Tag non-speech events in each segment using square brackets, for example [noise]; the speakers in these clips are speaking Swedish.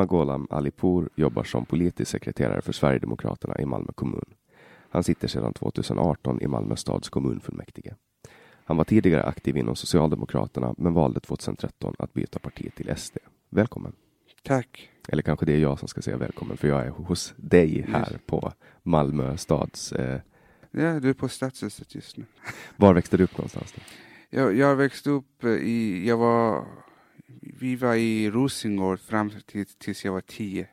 Nima Gholam Alipur jobbar som politisk sekreterare för Sverigedemokraterna i Malmö kommun. Han sitter sedan 2018 i Malmö stads kommunfullmäktige. Han var tidigare aktiv inom Socialdemokraterna men valde 2013 att byta parti till SD. Välkommen! Tack. Eller kanske det är jag som ska säga välkommen för jag är hos dig här Yes. på Malmö stads... Eh, Ja, du är på Stadshuset just nu. var växte du upp någonstans? Då? Jag, jag växte upp eh, i, jag var, vi var i Rosengård fram till, tills jag var tio.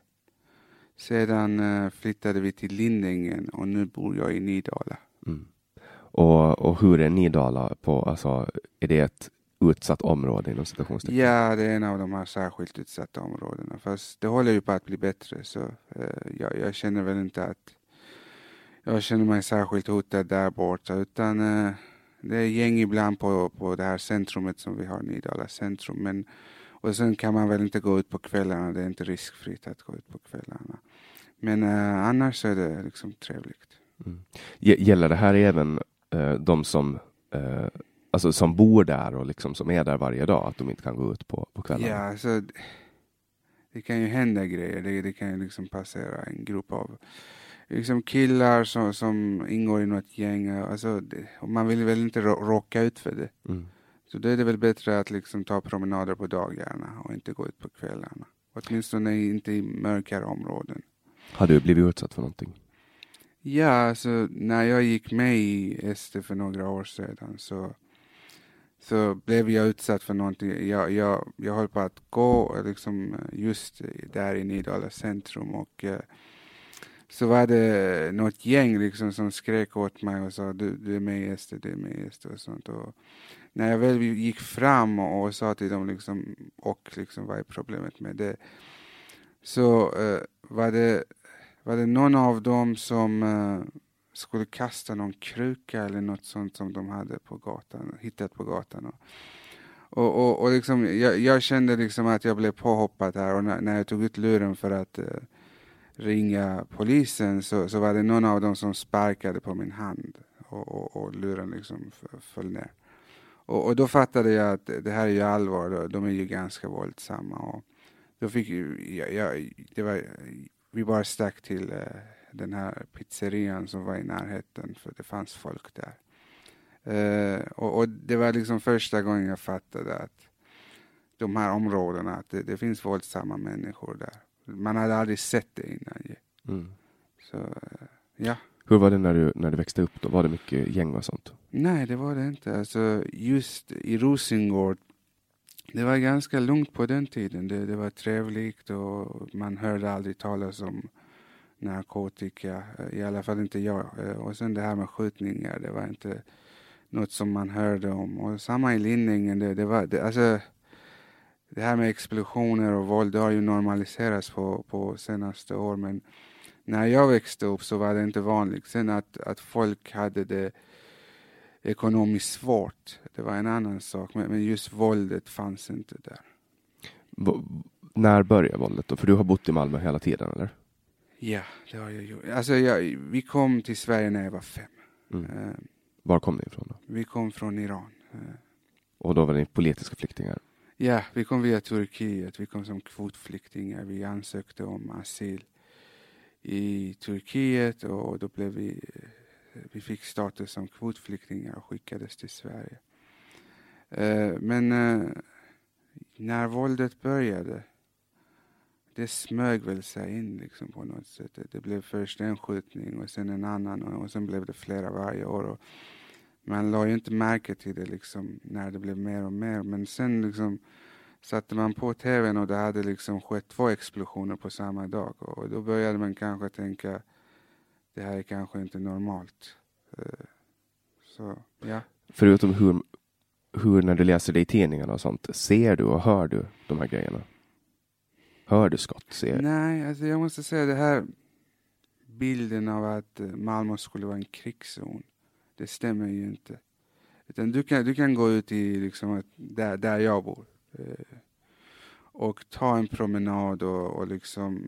Sedan eh, flyttade vi till Lindängen och nu bor jag i Nydala. Mm. Och, och hur är Nidala på, alltså, är det ett utsatt område inom citationstecken? Ja, det är en av de här särskilt utsatta områdena. Fast det håller ju på att bli bättre så eh, jag, jag känner väl inte att jag känner mig särskilt hotad där borta utan eh, det är gäng ibland på, på det här centrumet som vi har, Nydala centrum. Men, och sen kan man väl inte gå ut på kvällarna, det är inte riskfritt att gå ut på kvällarna. Men eh, annars är det liksom trevligt. Mm. Gäller det här även eh, de som, eh, alltså, som bor där och liksom som är där varje dag, att de inte kan gå ut på, på kvällarna? Ja, alltså, det- det kan ju hända grejer. Det, det kan ju liksom passera en grupp av liksom killar som, som ingår i något gäng. Alltså, det, och man vill väl inte rå- råka ut för det. Mm. Så då är det väl bättre att liksom ta promenader på dagarna och inte gå ut på kvällarna. Åtminstone inte i mörkare områden. Har du blivit utsatt för någonting? Ja, alltså när jag gick med i SD för några år sedan så, så blev jag utsatt för någonting. Jag, jag, jag höll på att gå liksom, just där i Nydala centrum och eh, så var det något gäng liksom som skrek åt mig och sa du, du är med i SD, du är med i SD och sånt. Och när jag väl gick fram och, och sa till dem liksom, och liksom, vad är problemet med det? Så uh, var, det, var det någon av dem som uh, skulle kasta någon kruka eller något sånt som de hade på gatan, hittat på gatan. Och, och, och, och liksom, jag, jag, kände liksom att jag blev påhoppad här och när, när jag tog ut luren för att uh, ringa polisen så, så var det någon av dem som sparkade på min hand och, och, och luren liksom föll ner. Och, och, då fattade jag att det här är ju allvar, de är ju ganska våldsamma. Och då fick jag, jag, det var, vi bara stack till eh, den här pizzerian som var i närheten för det fanns folk där. Uh, och, och, det var liksom första gången jag fattade att de här områdena, att det, det finns våldsamma människor där. Man hade aldrig sett det innan. Mm. Så, uh, ja. Hur var det när du, när du växte upp då? Var det mycket gäng och sånt? Nej, det var det inte. Alltså, just i Rosengård, det var ganska lugnt på den tiden. Det, det var trevligt och man hörde aldrig talas om narkotika. I alla fall inte jag. Och sen det här med skjutningar, det var inte något som man hörde om. Och samma i Lindingen, det, det var, det, alltså, det här med explosioner och våld, det har ju normaliserats på, på senaste år. Men när jag växte upp så var det inte vanligt. Sen att, att folk hade det ekonomiskt svårt, det var en annan sak. Men, men just våldet fanns inte där. V när började våldet då? För du har bott i Malmö hela tiden eller? Ja, det har jag gjort. Alltså, jag, vi kom till Sverige när jag var fem. Mm. Uh, Var kom ni ifrån? Då? Vi kom från Iran. Uh, och då var ni politiska flyktingar? Ja, vi kom via Turkiet. Vi kom som kvotflyktingar. Vi ansökte om asyl i Turkiet och då blev vi, vi fick status som kvotflyktingar och skickades till Sverige. Eh, men eh, när våldet började, det smög väl sig in liksom på något sätt. Det blev först en skjutning och sen en annan och sen blev det flera varje år. Och man la ju inte märke till det liksom när det blev mer och mer. Men sen liksom satte man på tvn och det hade liksom skett två explosioner på samma dag. Och då började man kanske tänka, det här är kanske inte normalt. Eh, så, ja. Förutom hur, hur när du läser det i tidningarna och sånt, ser du och hör du de här grejerna? Hör du skott? Ser? Nej, alltså jag måste säga det här bilden av att eh, Malmö skulle vara en krigszon, det stämmer ju inte. Utan du kan, du kan gå ut i liksom, där, där jag bor, Eh, och ta en promenad och, och liksom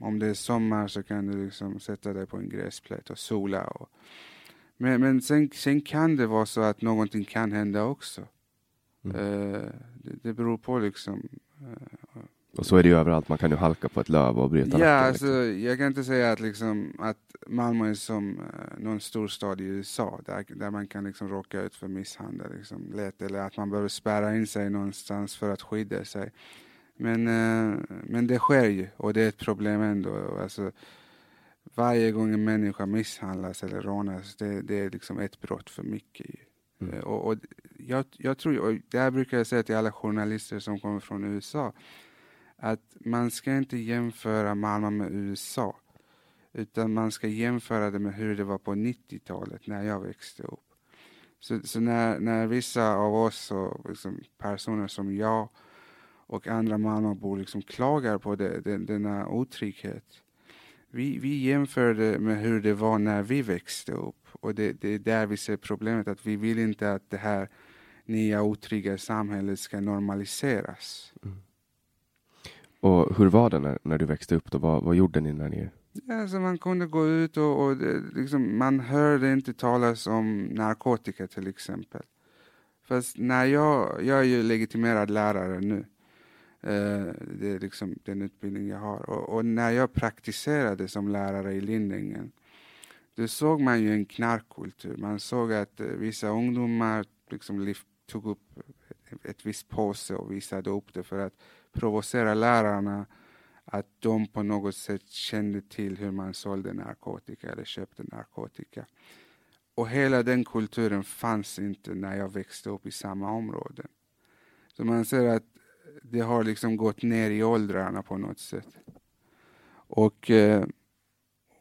om det är sommar så kan du liksom sätta dig på en gräsplätt och sola. Och, men men sen, sen kan det vara så att någonting kan hända också. Mm. Uh, det, det beror på liksom. Uh, och så är det ju överallt, man kan ju halka på ett löv och bryta Ja, nacken, alltså, liksom. jag kan inte säga att, liksom, att Malmö är som uh, någon storstad i USA där, där man kan liksom råka ut för misshandel liksom, lätt eller att man behöver spärra in sig någonstans för att skydda sig. Men, uh, men det sker ju och det är ett problem ändå. Alltså, varje gång en människa misshandlas eller rånas, det, det är liksom ett brott för mycket. Mm. Uh, och, och jag, jag tror, och det här brukar jag säga till alla journalister som kommer från USA, att man ska inte jämföra Malmö med USA. Utan man ska jämföra det med hur det var på 90-talet när jag växte upp. Så, så, när, när vissa av oss, och liksom personer som jag och andra Malmöbor liksom klagar på det, den, denna otrygghet. Vi, vi jämför det med hur det var när vi växte upp. Och det, det är där vi ser problemet, att vi vill inte att det här nya otrygga samhället ska normaliseras. Mm. Och hur var det när, när du växte upp? Då? Vad, vad gjorde ni när ni... Alltså man kunde gå ut och, och det, liksom, man hörde inte talas om narkotika till exempel. Fast när jag, jag är ju legitimerad lärare nu. Uh, det är liksom den utbildning jag har. Och, och, när jag praktiserade som lärare i Lindängen, då såg man ju en knarkkultur. Man såg att uh, vissa ungdomar liksom tog upp ett, ett visst påse och visade upp det för att provocera lärarna att de på något sätt kände till hur man sålde narkotika eller köpte narkotika. och hela den kulturen fanns inte när jag växte upp i samma område. Så man ser att det har liksom gått ner i åldrarna på något sätt. Och, eh,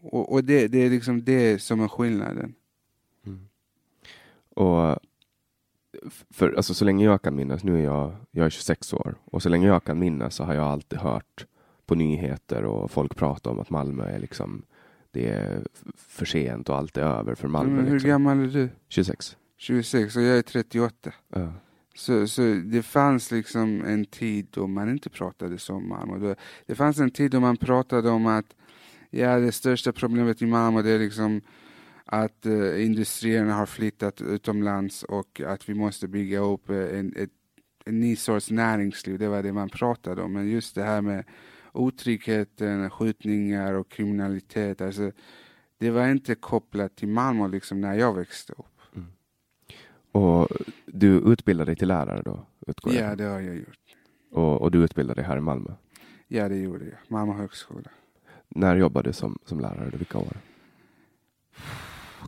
och, och det, det är liksom det som är skillnaden. Mm. Och för, alltså, så länge jag kan minnas, nu är jag, jag är 26 år, och så länge jag kan minnas så har jag alltid hört på nyheter och folk prata om att Malmö är liksom det är för sent och allt är över för Malmö. Men hur liksom. gammal är du? 26. 26 och jag är 38. Ja. Så, så det fanns liksom en tid då man inte pratade så om Malmö. Det fanns en tid då man pratade om att ja, det största problemet i Malmö det är liksom att eh, industrierna har flyttat utomlands och att vi måste bygga upp eh, en, ett, en ny sorts näringsliv. Det var det man pratade om. Men just det här med otryggheten, skjutningar och kriminalitet. Alltså, det var inte kopplat till Malmö liksom när jag växte upp. Och du utbildade dig till lärare då? Utgår jag Ja, ifrån. det har jag gjort. och, och du utbildade dig här i Malmö. Ja, det gjorde jag. Malmö högskola. När jobbade du som, som lärare? Vilka år?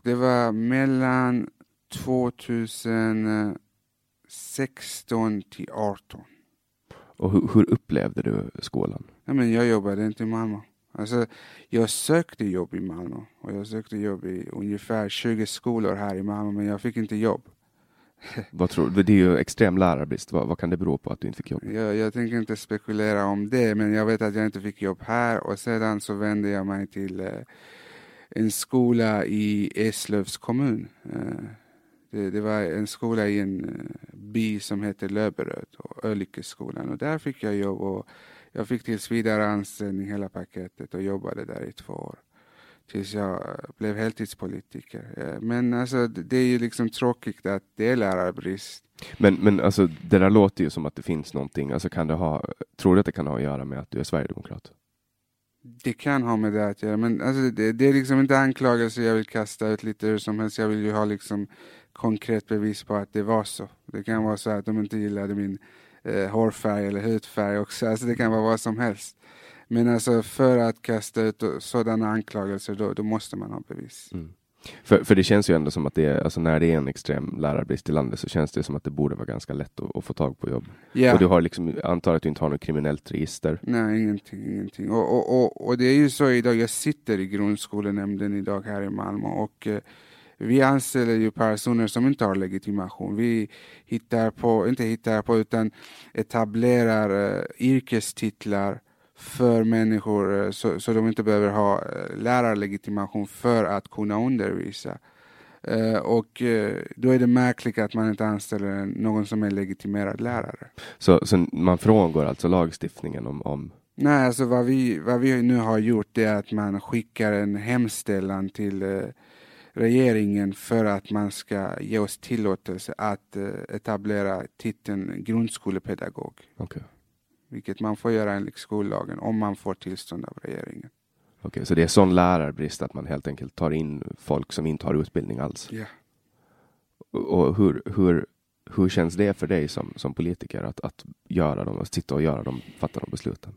Det var mellan 2016 till 18. Och hur, hur upplevde du skolan? Nej, men jag jobbade inte i Malmö. Alltså, jag sökte jobb i Malmö och jag sökte jobb i ungefär 20 skolor här i Malmö men jag fick inte jobb. [laughs] Vad tror du? Det är ju extrem lärarbrist. Vad, vad kan det bero på att du inte fick jobb? Jag, jag tänker inte spekulera om det men jag vet att jag inte fick jobb här och sedan så vände jag mig till eh, en skola i Eslövs kommun. Eh, det, det var en skola i en eh, by som heter Löberöd, och Ölyckeskolan och där fick jag jobb och jag fick tills vidare anställning hela paketet och jobbade där i två år. Tills jag eh, blev heltidspolitiker. Men alltså det det är ju liksom tråkigt att det är lärarbrist. Men, men alltså, det där låter ju som att det finns någonting. Alltså, kan det ha, tror du att det kan ha att göra med att du är sverigedemokrat? Det kan ha med det att göra, men alltså det, det är liksom inte anklagelser jag vill kasta ut lite hur som helst. Jag vill ju ha liksom konkret bevis på att det var så. Det kan vara så att de inte gillade min eh, hårfärg eller hudfärg också. Alltså det kan vara vad som helst. Men alltså för att kasta ut sådana anklagelser då, då måste man ha bevis. Mm. För, för det känns ju ändå som att det är, alltså när det är en extrem lärarbrist i landet så känns det som att det borde vara ganska lätt att, att få tag på jobb. Ja. Och du har liksom, antar att du inte har något kriminellt register. Nej, ingenting, ingenting. Och, och, och, och det är ju så idag, jag sitter i grundskolenämnden idag här i Malmö och eh, vi anställer ju personer som inte har legitimation. Vi hittar på, inte hittar på, utan etablerar eh, yrkestitlar för människor eh, så, så de inte behöver ha eh, lärarlegitimation för att kunna undervisa. Eh, och eh, då är det märkligt att man inte anställer någon som är legitimerad lärare. Så, så man frångår alltså lagstiftningen om, om Nej, alltså vad vi, vad vi nu har gjort är att man skickar en hemställan till eh, regeringen för att man ska ge oss tillåtelse att etablera titeln grundskolepedagog. Okej. Vilket man får göra enligt skollagen om man får tillstånd av regeringen. Okej, så det är sån lärarbrist att man helt enkelt tar in folk som inte har utbildning alls. Ja. Och och hur, hur, hur känns det för dig som, som politiker att, att göra dem, att sitta och göra dem, fatta de besluten?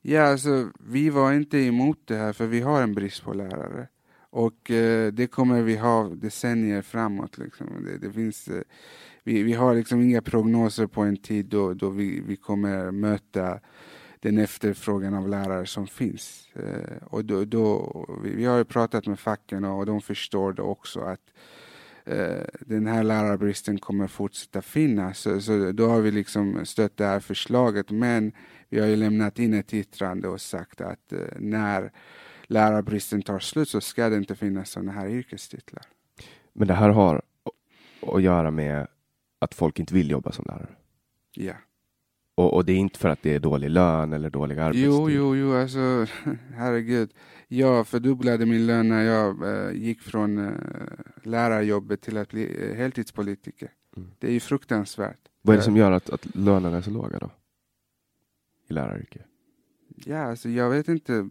Ja, alltså vi var inte emot det här för vi har en brist på lärare. Och eh, det kommer vi ha decennier framåt. Liksom. Det, det finns, eh, vi, vi har liksom inga prognoser på en tid då, då vi, vi kommer möta den efterfrågan av lärare som finns. Eh, och då, då, vi, vi har ju pratat med facken och de förstår det också att eh, den här lärarbristen kommer fortsätta finnas. Så, så då har vi liksom stött det här förslaget. Men vi har ju lämnat in ett yttrande och sagt att eh, när lärarbristen tar slut så ska det inte finnas sådana här yrkestitlar. Men det här har att göra med att folk inte vill jobba som lärare. Ja. Och, och det är inte för att det är dålig lön eller dålig arbetstid. Jo, jo, jo, alltså [laughs] herregud. Jag fördubblade min lön när jag eh, gick från eh, lärarjobbet till att bli eh, heltidspolitiker. Mm. Det är ju fruktansvärt. Vad är det som gör att, att lönerna är så låga då? I läraryrket? Ja, alltså jag vet inte.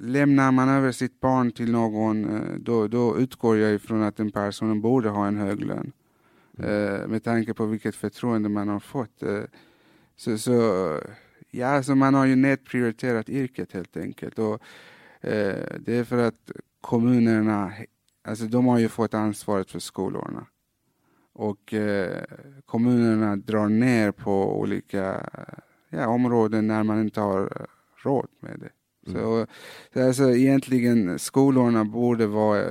Lämnar man över sitt barn till någon, då, då utgår jag ifrån att den personen borde ha en hög lön. Eh, Med tanke på vilket förtroende man har fått. Eh, Så, så ja, alltså man har ju nedprioriterat yrket helt enkelt. Och, eh, det är för att kommunerna alltså de har ju fått ansvaret för skolorna. Och kommunerna drar ner på olika ja, områden när man inte har råd med det. Mm. Så, så alltså, egentligen skolorna borde vara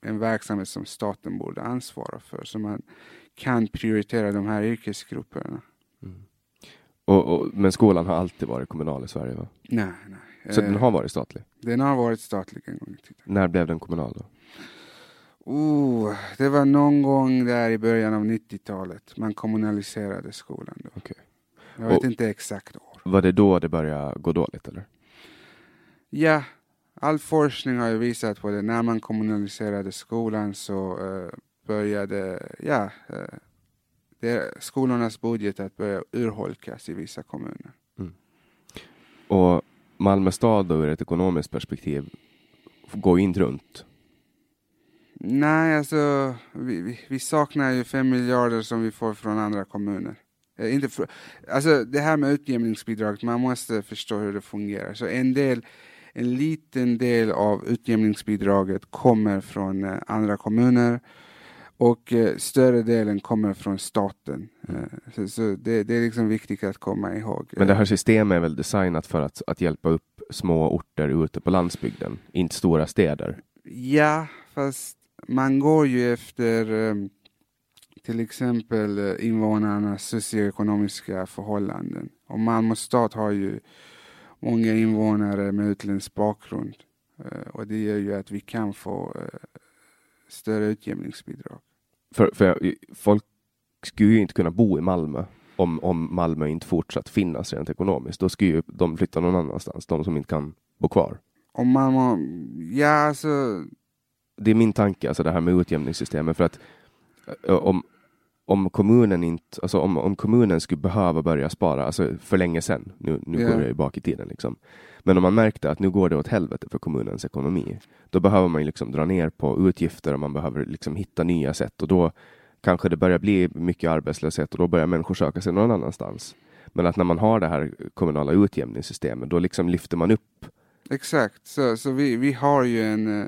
en, verksamhet som staten borde ansvara för. Så man kan prioritera de här yrkesgrupperna. Mm. Och, och, men skolan har alltid varit kommunal i Sverige? va? Nej, nej. Så den har varit statlig? Den har varit statlig en gång i tiden. När blev den kommunal då? Oh, det var någon gång där i början av 90-talet man kommunaliserade skolan. Då. Okay. Jag vet och inte exakt år. Var det då det började gå dåligt eller? Ja, all forskning har ju visat på det. När man kommunaliserade skolan så uh, började, ja, uh, det, skolornas budget att börja urholkas i vissa kommuner. Mm. Och Malmö stad då ur ett ekonomiskt perspektiv går inte runt? Nej, alltså vi, vi, vi, saknar ju fem miljarder som vi får från andra kommuner. Eh, inte för, alltså det här med utjämningsbidrag, man måste förstå hur det fungerar. Så en del, en liten del av utjämningsbidraget kommer från eh, andra kommuner och eh, större delen kommer från staten. Eh, så, så det, det, är liksom viktigt att komma ihåg. Men det här systemet är väl designat för att, att hjälpa upp små orter ute på landsbygden, inte stora städer? Ja, fast man går ju efter till exempel invånarnas socioekonomiska förhållanden. Och Malmö stad har ju många invånare med utländsk bakgrund. Eh, och det gör ju att vi kan få större utjämningsbidrag. För, för folk skulle ju inte kunna bo i Malmö om, om Malmö inte fortsatt finnas rent ekonomiskt. Då skulle ju de flytta någon annanstans, de som inte kan bo kvar. Om Malmö, ja alltså. Det är min tanke, alltså det här med utjämningssystemet. För att om, om kommunen inte, alltså om, om kommunen skulle behöva börja spara, alltså för länge sedan, nu, nu yeah. går jag ju bak i tiden liksom. Men om man märkte att nu går det åt helvete för kommunens ekonomi, då behöver man liksom dra ner på utgifter och man behöver liksom hitta nya sätt och då kanske det börjar bli mycket arbetslöshet och då börjar människor söka sig någon annanstans. Men att när man har det här kommunala utjämningssystemet, då liksom lyfter man upp. Exakt, så, så vi, vi har ju en eh,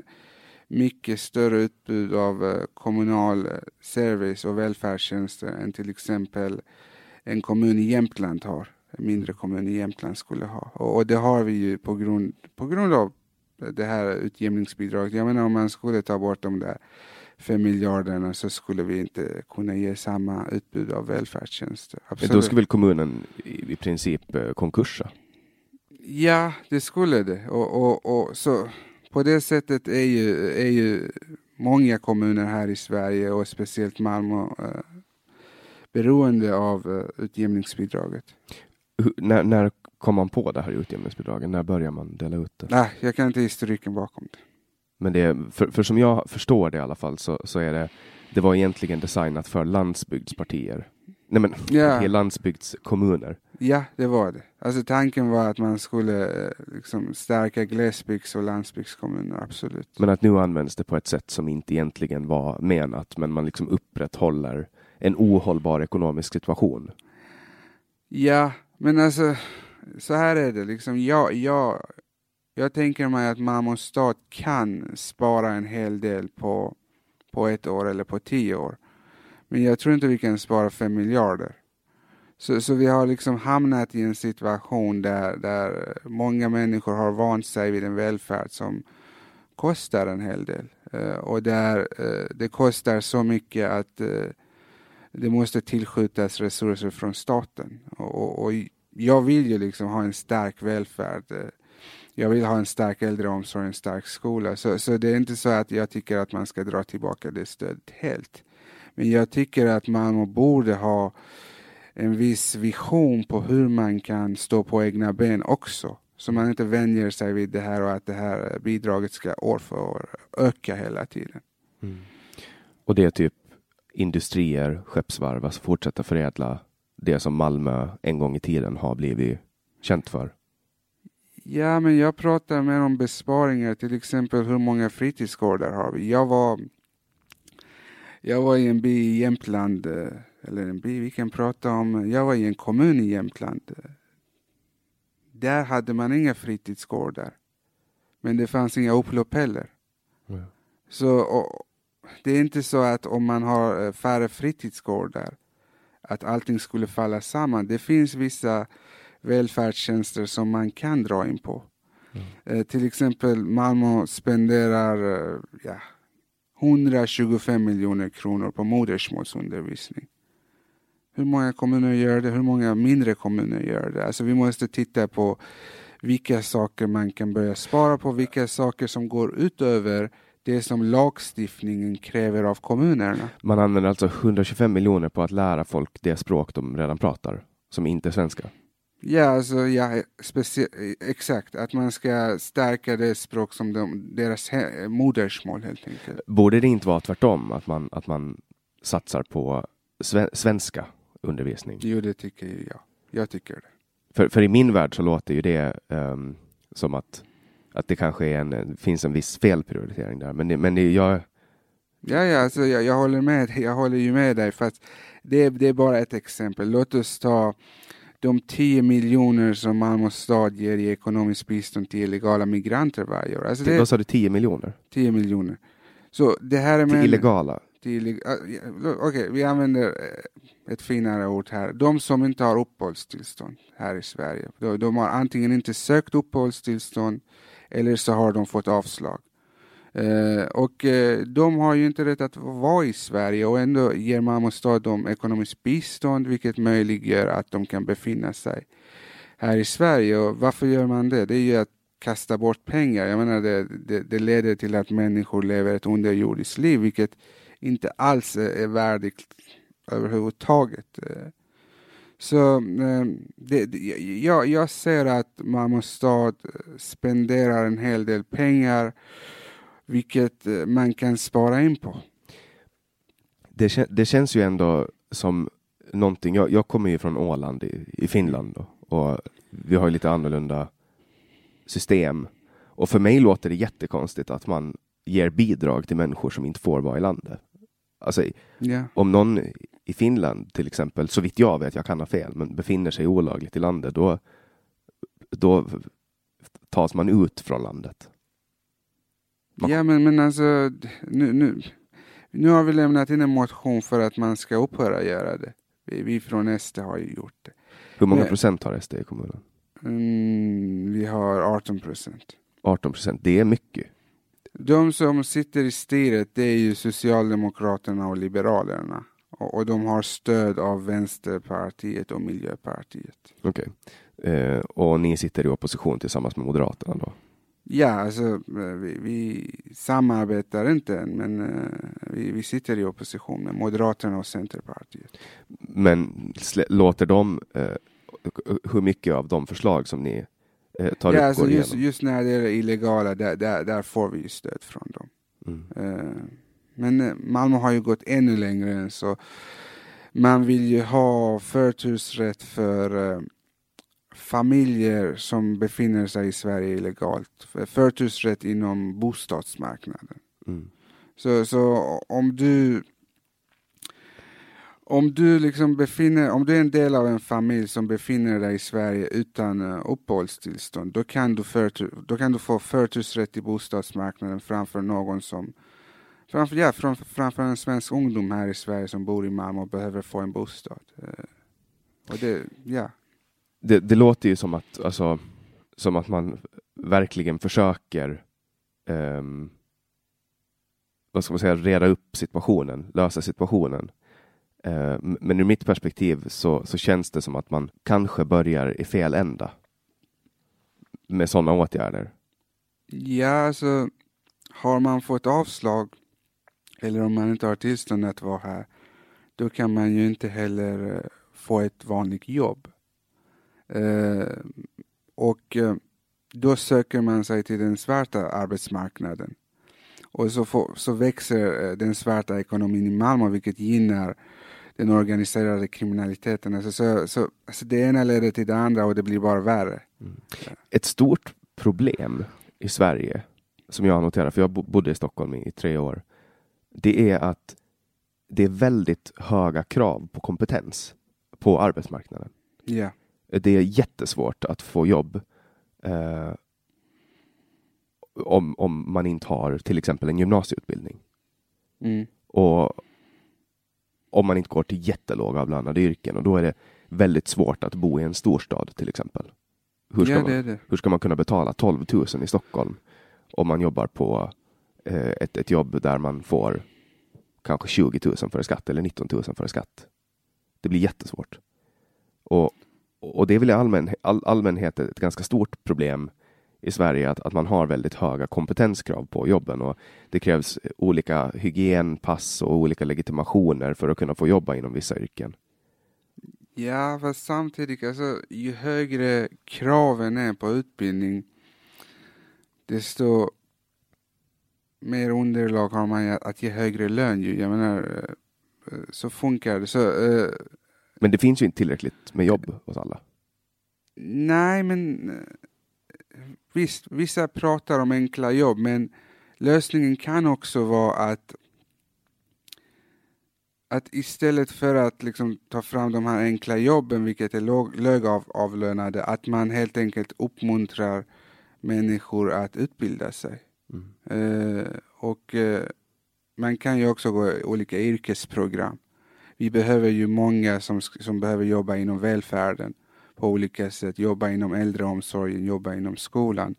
mycket större utbud av eh, kommunal eh, service och välfärdstjänster än till exempel en kommun i Jämtland har. En mindre kommun i Jämtland skulle ha. Och, det har vi ju på grund, på grund av det här utjämningsbidraget. Jag menar om man skulle ta bort de där fem miljarderna så skulle vi inte kunna ge samma utbud av välfärdstjänster. Absolut. Då skulle väl kommunen i, princip eh, konkursa? Ja, det skulle det. Och, och, och, så på det sättet är ju, är ju många kommuner här i Sverige och speciellt Malmö eh, beroende av eh, utjämningsbidraget. Hur, när, när kom man på det här utjämningsbidraget? När börjar man dela ut det? Nej, jag kan inte historiken bakom det. Men det, för, för som jag förstår det i alla fall så, så är det, det var egentligen designat för landsbygdspartier. Nej men, ja. landsbygdskommuner. Ja, det var det. Alltså tanken var att man skulle eh, liksom stärka glesbygds och landsbygdskommuner, absolut. Men att nu används det på ett sätt som inte egentligen var menat, men man liksom upprätthåller en ohållbar ekonomisk situation. Ja, men alltså så här är det liksom. Jag, jag, jag tänker mig att Malmö stad kan spara en hel del på, på ett år eller på tio år. Men jag tror inte vi kan spara fem miljarder. Så, så vi har liksom hamnat i en situation där, där många människor har vant sig vid en välfärd som kostar en hel del. Uh, och där uh, det kostar så mycket att uh, det måste tillskjutas resurser från staten. Och, och, jag vill ju liksom ha en stark välfärd. Jag vill ha en stark äldreomsorg, en stark skola. Så, så det är inte så att jag tycker att man ska dra tillbaka det stödet helt. Men jag tycker att man borde ha en viss vision på hur man kan stå på egna ben också. Så man inte vänjer sig vid det här och att det här bidraget ska år för år öka hela tiden. Mm. Och det är typ industrier, skeppsvarv, alltså fortsätta förädla det som Malmö en gång i tiden har blivit känt för? Ja, men jag pratar mer om besparingar, till exempel hur många fritidsgårdar har vi? Jag var, jag var i en by i Jämtland, eh, eller en by vi kan prata om, jag var i en kommun i Jämtland. Där hade man inga fritidsgårdar. Men det fanns inga upplopp heller. Så och, det är inte så att om man har eh, färre fritidsgårdar att allting skulle falla samman. Det finns vissa välfärdstjänster som man kan dra in på. Mm. Eh, till exempel Malmö spenderar eh, ja, 125 miljoner kronor på modersmålsundervisning. Hur många kommuner gör det? Hur många mindre kommuner gör det? Alltså vi måste titta på vilka saker man kan börja spara på, vilka saker som går utöver det som lagstiftningen kräver av kommunerna. Man använder alltså 125 miljoner på att lära folk det språk de redan pratar, som inte är svenska? Ja, alltså, ja exakt. Att man ska stärka det språk som de, deras modersmål helt enkelt. Borde det inte vara tvärtom, att man, att man satsar på sve, svenska undervisning? Jo, det tycker jag. Jag tycker det. För, för i min värld så låter ju det um, som att, att det kanske en, finns en viss felprioritering där. Men, men det, jag... Ja, ja, alltså, jag, jag, håller med. Jag håller ju med dig. För att det, det är bara ett exempel. Låt oss ta de 10 miljoner som Malmö stad ger i ekonomiskt bistånd till illegala migranter varje år. Alltså det, vad sa du, 10 miljoner? 10 miljoner. Så det här är till illegala? Till, Okej, okay, vi använder eh, ett finare ord här. De som inte har uppehållstillstånd här i Sverige. De, de har antingen inte sökt uppehållstillstånd eller så har de fått avslag. Eh, och eh, de har ju inte rätt att vara i Sverige och ändå ger Malmö stad dem ekonomiskt bistånd vilket möjliggör att de kan befinna sig här i Sverige. Och varför gör man det? Det är ju att kasta bort pengar. Jag menar det, det, det leder till att människor lever ett underjordiskt liv vilket inte alls är värdigt överhuvudtaget. Eh, så eh, det, det, jag, jag ser att Malmö stad spenderar en hel del pengar vilket eh, man kan spara in på. Det, det känns ju ändå som någonting, jag, jag kommer ju från Åland i, i Finland då, och vi har ju lite annorlunda system. Och för mig låter det jättekonstigt att man ger bidrag till människor som inte får vara i landet. Alltså, yeah. om någon i Finland till exempel, så vitt jag vet, jag kan ha fel, men befinner sig olagligt i landet, då, då tas man ut från landet. Ja, men, men alltså, nu, nu, nu har vi lämnat in en motion för att man ska upphöra göra det. Vi, vi från SD har ju gjort det. Hur många men, procent har SD i kommunen? Mm, vi har 18 procent. 18 procent, det är mycket. De som sitter i styret det är ju Socialdemokraterna och Liberalerna. Och, och de har stöd av Vänsterpartiet och Miljöpartiet. Okej. Okay. Eh, och ni sitter i opposition tillsammans med Moderaterna då? Ja, alltså eh, vi, vi samarbetar inte än, men uh, vi, vi, sitter i opposition med Moderaterna och Centerpartiet. Men låter de, uh, hur mycket av de förslag som ni uh, tar ja, upp alltså just, just, när det är illegala, där, där, där får vi stöd från dem. Mm. men Malmö har ju gått ännu längre än så. Man vill ju ha förtursrätt för familjer som befinner sig i Sverige illegalt. Förtursrätt inom bostadsmarknaden. Mm. Så, så om du om du liksom befinner, om du är en del av en familj som befinner dig i Sverige utan uh, uppehållstillstånd, då kan, du förtur, då kan du få förtursrätt i bostadsmarknaden framför någon som framför, ja, framför, framför en svensk ungdom här i Sverige som bor i Malmö och behöver få en bostad. Uh, och det, ja det, det, låter ju som att, alltså, som att man verkligen försöker um, vad ska man säga, reda upp situationen, lösa situationen. Uh, men ur mitt perspektiv så, så känns det som att man kanske börjar i fel ända med sådana åtgärder. Ja, alltså har man fått avslag eller om man inte har tillstånd att vara här, då kan man ju inte heller eh, få ett vanligt jobb. Eh, och eh, då söker man sig till den svarta arbetsmarknaden. Och så, får, så växer eh, den svarta ekonomin i Malmö vilket gynnar den organiserade kriminaliteten. Alltså, så, så, alltså det ena leder till det andra och det blir bara värre. Mm. Ett stort problem i Sverige som jag har noterat, för jag bodde i Stockholm i, i tre år, det är att det är väldigt höga krav på kompetens på arbetsmarknaden. Yeah. Det är jättesvårt att få jobb. Eh, om, om man inte har till exempel en gymnasieutbildning. Mm. Och om man inte går till jättelågavlönade yrken och då är det väldigt svårt att bo i en storstad till exempel. Hur ska, Ja, man, det det. hur ska man kunna betala 12 000 i Stockholm om man jobbar på eh, ett, ett jobb där man får kanske 20 000 före skatt eller 19 000 före skatt? Det blir jättesvårt. Och, och det är väl i allmän, all, allmänhet ett ganska stort problem i Sverige att, att man har väldigt höga kompetenskrav på jobben och det krävs olika hygienpass och olika legitimationer för att kunna få jobba inom vissa yrken. Ja, fast samtidigt, alltså, ju högre kraven är på utbildning, desto mer underlag har man att- ge högre lön. Jag menar, eh, så funkar det. Så, eh, men det finns ju inte tillräckligt med jobb hos alla. nej, men eh, visst, vissa pratar om enkla jobb, men lösningen kan också vara att att istället för att liksom ta fram de här enkla jobben, vilket är låg, lågavlönade, att man helt enkelt uppmuntrar människor att utbilda sig. Eh, och eh, man kan ju också gå olika yrkesprogram. Vi behöver ju många som, som behöver jobba inom välfärden på olika sätt, jobba inom äldreomsorgen, jobba inom skolan.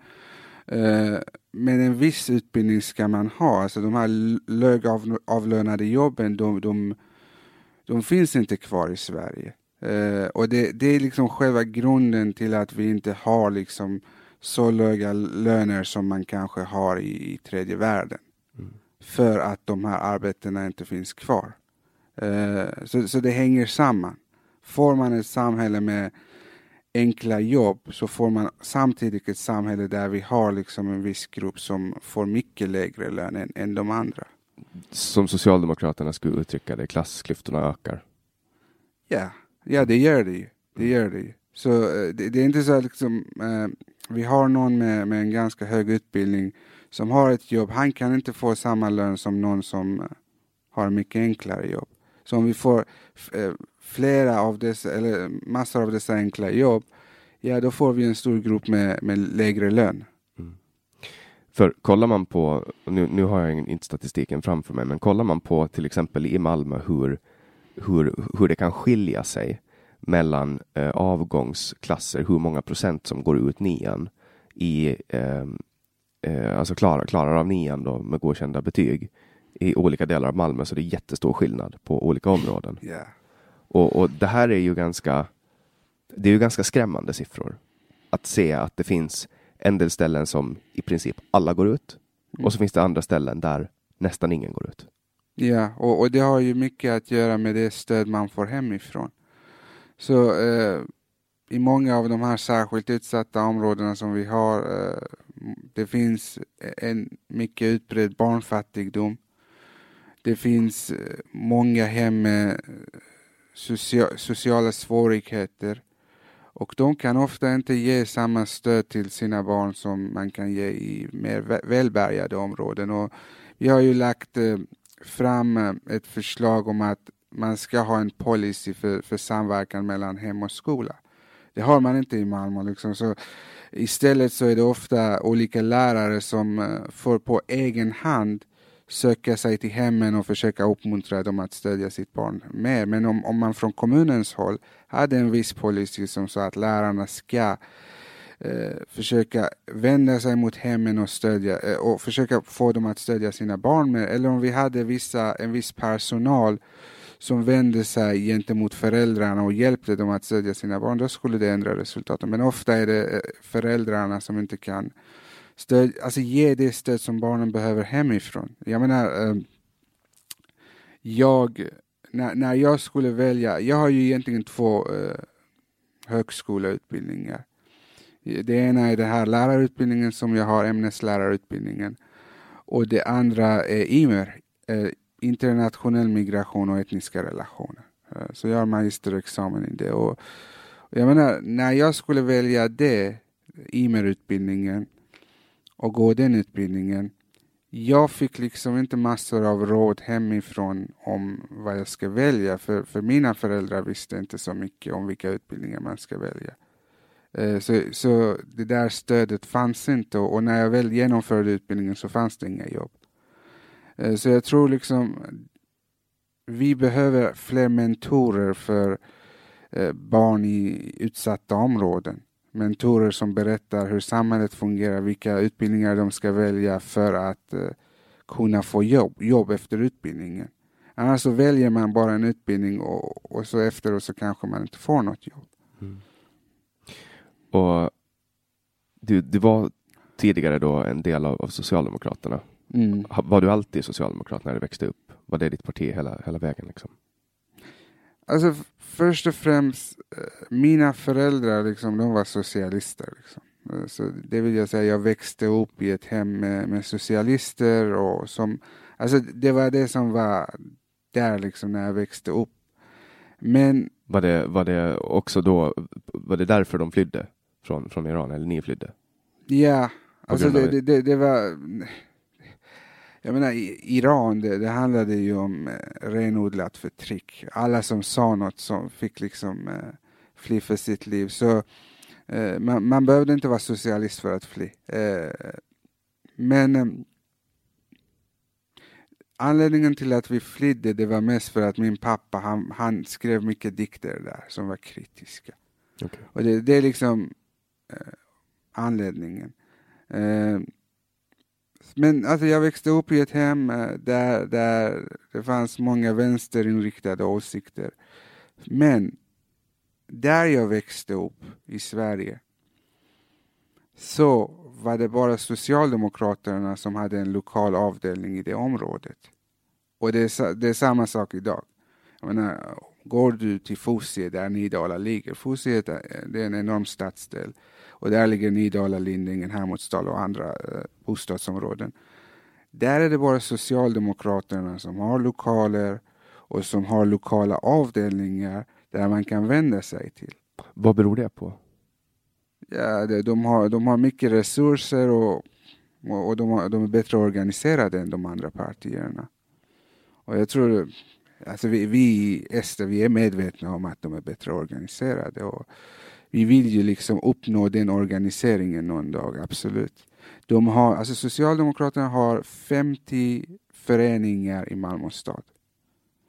Eh, men en viss utbildning ska man ha, alltså de här l- lågavlönade jobben, de, de, de finns inte kvar i Sverige. Eh, och det, det är liksom själva grunden till att vi inte har liksom så låga löner som man kanske har i, i tredje världen. För att de här arbetena inte finns kvar. Eh, så, så det hänger samman. Får man ett samhälle med enkla jobb så får man samtidigt ett samhälle där vi har liksom en viss grupp som får mycket lägre lön än, än de andra. Som Socialdemokraterna skulle uttrycka det, klassklyftorna ökar. Ja, ja det gör det ju. Det gör det ju. Så eh, det, det är inte så att liksom, eh, vi har någon med, med en ganska hög utbildning som har ett jobb, han kan inte få samma lön som någon som eh, har mycket enklare jobb. Så om vi får eh, flera av dessa, eller massor av dessa enkla jobb, ja då får vi en stor grupp med, med lägre lön. Mm. För kollar man på, nu, nu har jag inte statistiken framför mig, men kollar man på till exempel i Malmö hur, hur, hur det kan skilja sig mellan eh, avgångsklasser, hur många procent som går ut nian i, eh, eh, alltså klarar, klarar av nian då med godkända betyg i olika delar av Malmö, så det är jättestor skillnad på olika områden. Ja. Och, och det här är ju ganska, det är ju ganska skrämmande siffror. Att se att det finns en del ställen som i princip alla går ut och så finns det andra ställen där nästan ingen går ut. Ja, och, och det har ju mycket att göra med det stöd man får hemifrån. Så eh, i många av de här särskilt utsatta områdena som vi har, eh, det finns en mycket utbredd barnfattigdom. Det finns eh, många hem med eh, sociala svårigheter. Och de kan ofta inte ge samma stöd till sina barn som man kan ge i mer välbärgade områden. Och vi har ju lagt eh, fram ett förslag om att man ska ha en policy för, för samverkan mellan hem och skola. Det har man inte i Malmö. Liksom. Så istället så är det ofta olika lärare som får på egen hand söka sig till hemmen och försöka uppmuntra dem att stödja sitt barn mer. Men om, om man från kommunens håll hade en viss policy som sa att lärarna ska eh, försöka vända sig mot hemmen och stödja eh, och försöka få dem att stödja sina barn mer. Eller om vi hade vissa, en viss personal som vände sig gentemot föräldrarna och hjälpte dem att stödja sina barn, då skulle det ändra resultaten. Men ofta är det eh, föräldrarna som inte kan stöd, alltså ge det stöd som barnen behöver hemifrån. Jag menar, eh, jag, när, när jag skulle välja, jag har ju egentligen två eh, högskoleutbildningar. Det ena är den här lärarutbildningen som jag har, ämneslärarutbildningen. Och det andra är IMER, eh, internationell migration och etniska relationer. Eh, Så jag har magisterexamen i det. Och, och jag menar, när jag skulle välja det, IMER-utbildningen, och gå den utbildningen, jag fick liksom inte massor av råd hemifrån om vad jag ska välja, för, för mina föräldrar visste inte så mycket om vilka utbildningar man ska välja. Eh, så, så det där stödet fanns inte och, när jag väl genomförde utbildningen så fanns det inga jobb. Eh, så jag tror liksom vi behöver fler mentorer för eh, barn i utsatta områden. Mentorer som berättar hur samhället fungerar, vilka utbildningar de ska välja för att kunna få jobb, jobb efter utbildningen. Annars så väljer man bara en utbildning och, och så efteråt så kanske man inte får något jobb. Mm. Och du, du var tidigare då en del av, av Socialdemokraterna. Mm. Var du alltid socialdemokrat när du växte upp? Var det ditt parti hela, hela vägen? Liksom? Alltså först och främst, eh, mina föräldrar liksom, de var socialister. Liksom. Eh, så det vill jag säga, jag växte upp i ett hem med, med socialister och som, alltså det var det som var där liksom när jag växte upp. Men var det, var det också då, var det därför de flydde från, från Iran, eller ni flydde? Ja, alltså det, det, det, det, var, jag menar Iran, det, det handlade ju om eh, renodlat förtryck. Alla som sa något som fick liksom eh, fly för sitt liv. Så eh, man, man behövde inte vara socialist för att fly. Eh, men eh, Anledningen till att vi flydde det var mest för att min pappa han, han skrev mycket dikter där som var kritiska. Okay. Och det, det, är liksom anledningen. Men alltså jag växte upp i ett hem eh, där, där det fanns många vänsterinriktade åsikter. Men där jag växte upp i Sverige så var det bara Socialdemokraterna som hade en lokal avdelning i det området. Och det är, det är samma sak idag. Jag menar, går du till Fosie där Nydala ligger, Fosie är en enorm stadsdel och där ligger Nydala, Lindingen, Hermodsdal och andra eh, bostadsområden. Där är det bara Socialdemokraterna som har lokaler och som har lokala avdelningar där man kan vända sig till. Vad beror det på? ja, de, har, de har mycket resurser och, och de, har, de är bättre organiserade än de andra partierna. Och jag tror, alltså vi, vi Ester, vi är medvetna om att de är bättre organiserade och vi vill ju liksom uppnå den organiseringen någon dag, absolut. De har, alltså Socialdemokraterna har 50 föreningar i Malmö stad.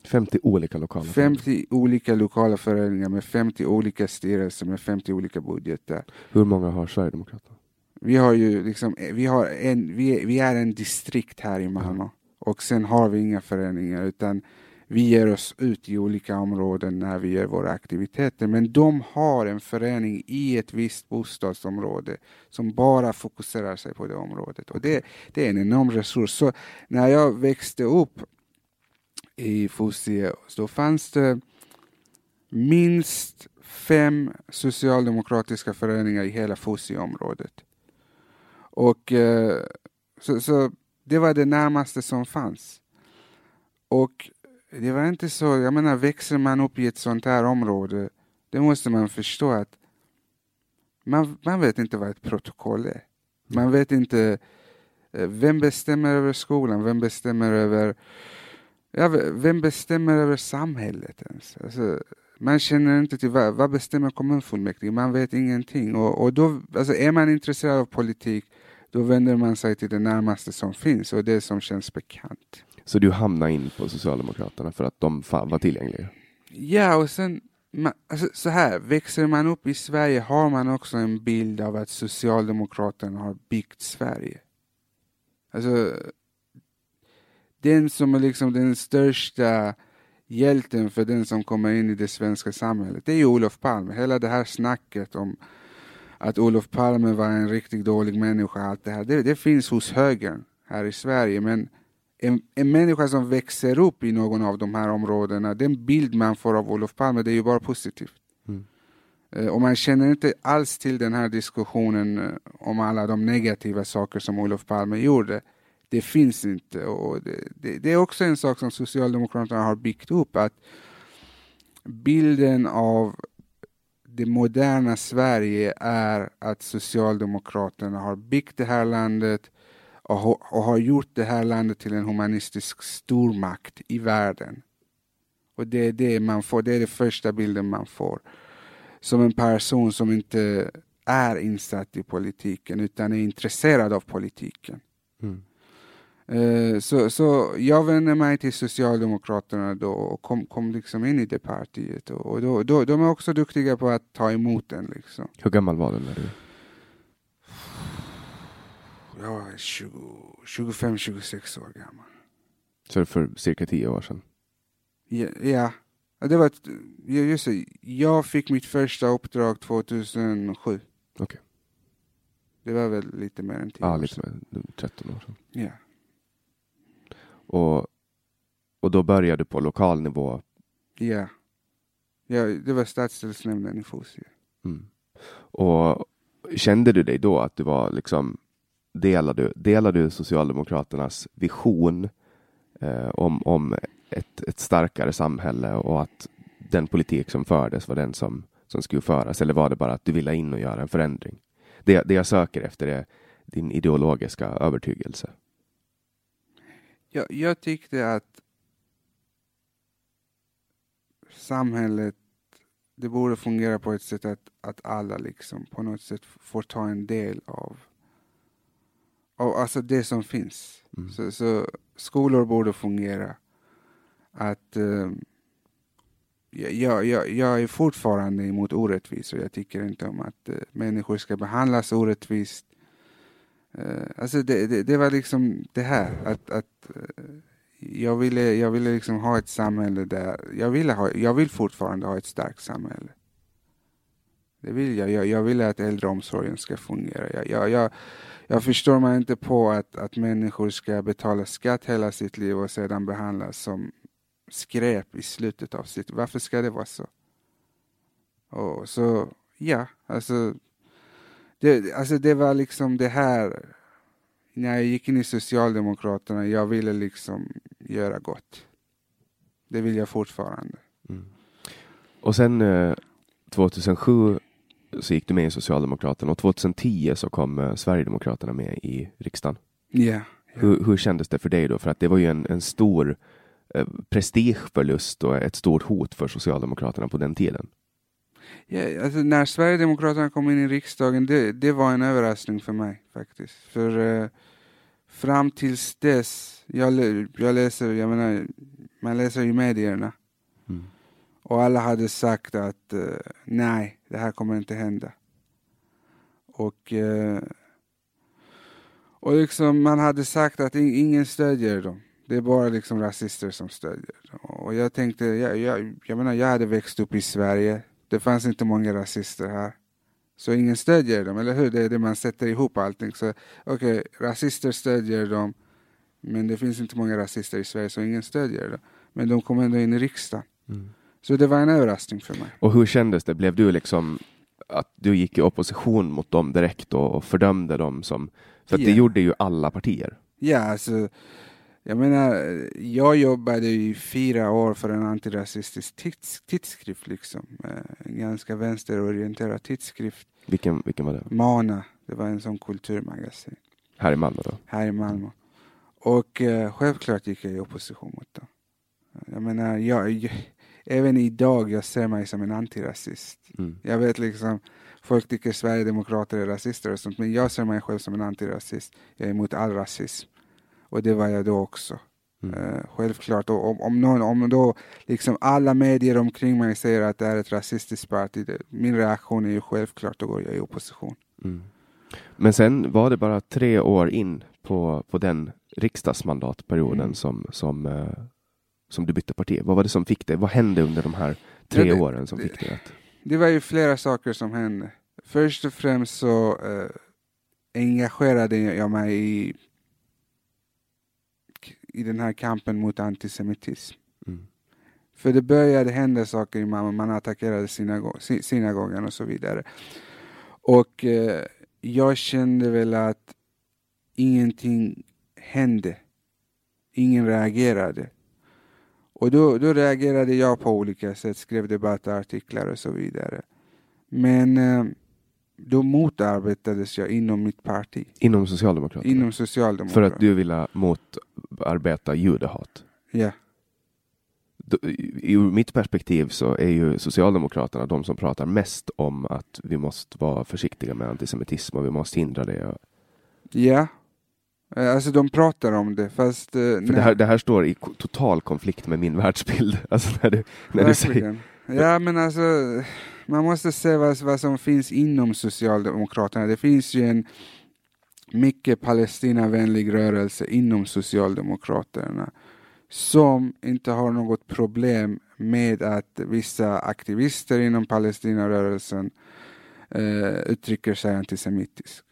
50 olika lokala 50 föreningar. olika lokala föreningar med 50 olika styrelser med 50 olika budgetar. Hur många har Sverigedemokraterna? Vi har ju liksom, vi, har en, vi, vi är en distrikt här i Malmö mm. och sen har vi inga föreningar utan vi ger oss ut i olika områden när vi gör våra aktiviteter. Men de har en förening i ett visst bostadsområde som bara fokuserar sig på det området. Och det, det är en enorm resurs. Så när jag växte upp i Fosie så fanns det minst fem socialdemokratiska föreningar i hela Fosieområdet. Och eh, så, så, det var det närmaste som fanns. Och det var inte så, jag menar växer man upp i ett sånt här område, det måste man förstå att man, man vet inte vad ett protokoll är. Man vet inte eh, vem bestämmer över skolan, vem bestämmer över ja, vem bestämmer över samhället ens? Alltså, man känner inte till vad, vad bestämmer kommunfullmäktige, man vet ingenting. Och, och då, alltså, är man intresserad av politik, då vänder man sig till det närmaste som finns och det som känns bekant. Så du hamnade in på Socialdemokraterna för att de var tillgängliga? Ja, och sen man, alltså, så här, växer man upp i Sverige har man också en bild av att Socialdemokraterna har byggt Sverige. Alltså, den som är liksom den största hjälten för den som kommer in i det svenska samhället, det är ju Olof Palme. Hela det här snacket om att Olof Palme var en riktigt dålig människa, allt det här, det, det finns hos högern här i Sverige. Men en, en människa som växer upp i någon av de här områdena, den bild man får av Olof Palme, det är ju bara positivt. Mm. Eh, och man känner inte alls till den här diskussionen eh, om alla de negativa saker som Olof Palme gjorde det finns inte. Och det, det, det, är också en sak som Socialdemokraterna har byggt upp, att bilden av det moderna Sverige är att Socialdemokraterna har byggt det här landet och, och har gjort det här landet till en humanistisk stormakt i världen. Och det är det man får, det är den första bilden man får. Som en person som inte är insatt i politiken utan är intresserad av politiken. Mm. Eh, Så, så jag vände mig till Socialdemokraterna då och kom, kom liksom in i det partiet. Och, och då, då, de är också duktiga på att ta emot en. Liksom. Hur gammal var du när du... Jag var 20 25-26 år gammal. Så det för cirka tio år sedan? Ja, ja. det var ett, just det. Jag fick mitt första uppdrag 2007. Okej. Det var väl lite mer än 10 Ja, år lite sedan. med 13 år sedan. Ja. Och, och då började du på lokal nivå. Ja. ja, det var stadsdelsnämnden i Fosie. Mm. Och kände du dig då att du var liksom Delar du- delar du Socialdemokraternas vision eh, om, om ett, ett starkare samhälle och att den politik som fördes var den som, som skulle föras? Eller var det bara att du ville in och göra en förändring? Det, det jag söker efter är din ideologiska övertygelse. Jag, jag tyckte att samhället det borde fungera på ett sätt att, att alla liksom på något sätt får ta en del av, av alltså det som finns. Mm. Så, så skolor borde fungera. Att eh, jag, jag, jag är fortfarande emot orättvisor. Jag tycker inte om att eh, människor ska behandlas orättvist. Eh, alltså det, det, det var liksom det här att, att eh, jag ville, jag ville liksom ha ett samhälle där, jag, ville ha, jag vill fortfarande ha ett starkt samhälle. Det vill jag. Jag, jag vill att äldreomsorgen ska fungera. Jag, jag, jag, jag förstår mig inte på att, att människor ska betala skatt hela sitt liv och sedan behandlas som skräp i slutet av sitt Varför ska det vara så? Och så, ja, alltså det, alltså det var liksom det här när jag gick in i Socialdemokraterna, jag ville liksom göra gott. Det vill jag fortfarande. Mm. Och sen eh, 2007 så gick du med i Socialdemokraterna och 2010 så kom eh, Sverigedemokraterna med i riksdagen. Ja. ja. Hur, hur kändes det för dig då? För att det var ju en, en stor eh, prestigeförlust och ett stort hot för Socialdemokraterna på den tiden. Ja, alltså när Sverigedemokraterna kom in i riksdagen, det, det var en överraskning för mig faktiskt. För eh, fram tills dess, jag, jag läser, jag menar, man läser i medierna Mm. och alla hade sagt att eh, nej, det här kommer inte hända. Och, eh, och liksom man hade sagt att ingen stödjer dem. Det är bara liksom rasister som stödjer dem. Och jag tänkte, jag, jag, jag menar, jag hade växt upp i Sverige. Det fanns inte många rasister här. Så ingen stödjer dem, eller hur? Det är det man sätter ihop allting. Så okej, rasister stödjer dem. Men det finns inte många rasister i Sverige så ingen stödjer dem. Men de kom ändå in i riksdagen. Mm. Så det var en överraskning för mig. Och hur kändes det? Blev du liksom att du gick i opposition mot dem direkt och, och fördömde dem som... För att det gjorde ju alla partier. Ja, alltså, jag menar, jag jobbade i fyra år för en antirasistisk tids, tidskrift, liksom. Eh, En ganska vänsterorienterad tidskrift. Vilken, vilken var det? Mana, det var en sån kulturmagasin Här i Malmö då? här i Malmö. Och eh, självklart gick jag i opposition mot dem. Jag menar, jag, jag, även idag jag ser mig som en antirasist. Mm. Jag vet liksom, folk tycker Sverigedemokrater är rasister och sånt, men jag ser mig själv som en antirasist. Jag är emot all rasism. Och det var jag då också. Mm. Eh, självklart. Och om, om, någon, om då liksom alla medier omkring mig säger att det är ett rasistiskt parti, min reaktion är ju självklart, då går jag i opposition. Mm. Men sen var det bara tre år in på, på den riksdagsmandatperioden Mm. som, som, eh, som du bytte parti. Vad var det som fick dig? Vad hände under de här tre Ja, det- åren som fick dig att... Det var ju flera saker som hände. Först och främst så eh, engagerade jag mig i, i den här kampen mot antisemitism. Mm. För det började hända saker i Malmö, man attackerade synago sy- synagogan och så vidare. Och eh, jag kände väl att ingenting hände. Ingen reagerade. Och då, då reagerade jag på olika sätt, skrev debattartiklar och så vidare. Men eh, då motarbetades jag inom mitt parti, Inom Socialdemokraterna? inom För Socialdemokraterna. att du ville motarbeta judehat? Ja. då, ur mitt perspektiv så är ju Socialdemokraterna de som pratar mest om att vi måste vara försiktiga med antisemitism och vi måste hindra det. Ja, alltså de pratar om det fast... eh, För det här, det här står i total konflikt med min världsbild. [laughs] Alltså när du, när du säger. Ja men alltså, man måste se vad, vad som finns inom Socialdemokraterna. Det finns ju en mycket Palestinavänlig rörelse inom Socialdemokraterna som inte har något problem med att vissa aktivister inom Palestinarörelsen eh, uttrycker sig antisemitiskt.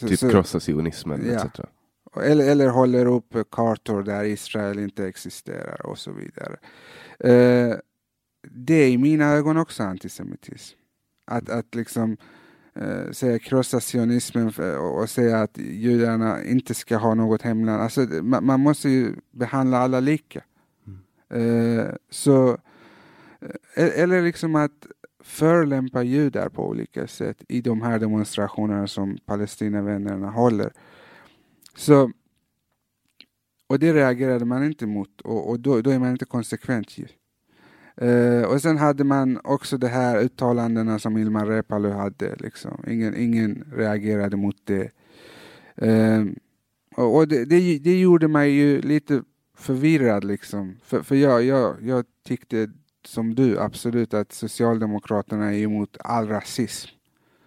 Typ så- krossa sionismen Ja. etc. eller, eller håller upp kartor där Israel inte existerar och så vidare. Eh, det är i mina ögon också antisemitism. Att, att liksom eh, säga krossa sionismen och, och säga att judarna inte ska ha något hemland. Alltså, man, man måste ju behandla alla lika. Eh, så, eh, eller liksom att förolämpa judar på olika sätt i de här demonstrationerna som Palestinavännerna håller. Så, och det reagerade man inte mot och, och då, då är man inte konsekvent Uh, och sen hade man också de här uttalandena som Ilmar Reepalu hade. Liksom. Ingen, ingen reagerade mot det. Uh, och och det, det, det gjorde mig ju lite förvirrad liksom. För, för jag, jag, jag tyckte som du absolut att Socialdemokraterna är emot all rasism.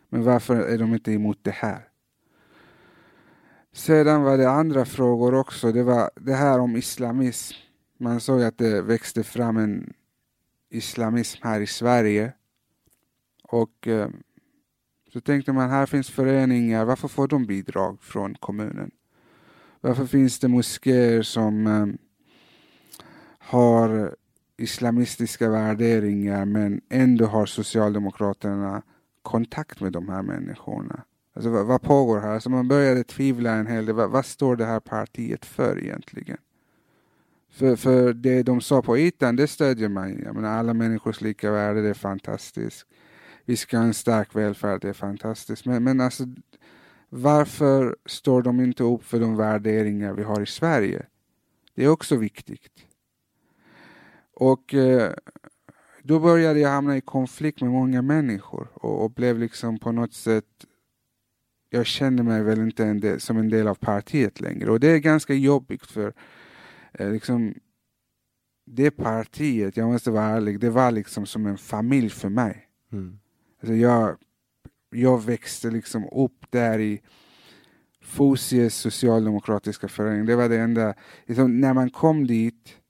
Men varför är de inte emot det här? Sedan var det andra frågor också. Det var det här om islamism. Man såg att det växte fram en islamism här i Sverige. Och eh, så tänkte man, här finns föreningar, varför får de bidrag från kommunen? Varför finns det moskéer som eh, har islamistiska värderingar men ändå har Socialdemokraterna kontakt med de här människorna? Alltså vad, vad pågår här? Alltså man började tvivla en hel del. Vad, vad står det här partiet för egentligen? För, för det de sa på ytan, det stödjer man. Jag menar, alla människors lika värde, det är fantastiskt. Vi ska ha en stark välfärd, det är fantastiskt. Men, men alltså, varför står de inte upp för de värderingar vi har i Sverige? Det är också viktigt. Och eh, då började jag hamna i konflikt med många människor och, och blev liksom på något sätt jag kände mig väl inte en del, som en del av partiet längre och det är ganska jobbigt för eh, liksom det partiet, jag måste vara ärlig, det var liksom som en familj för mig. Mm. Alltså jag, jag växte liksom upp där i Fosies socialdemokratiska förening. Det var det enda, liksom, när man kom dit,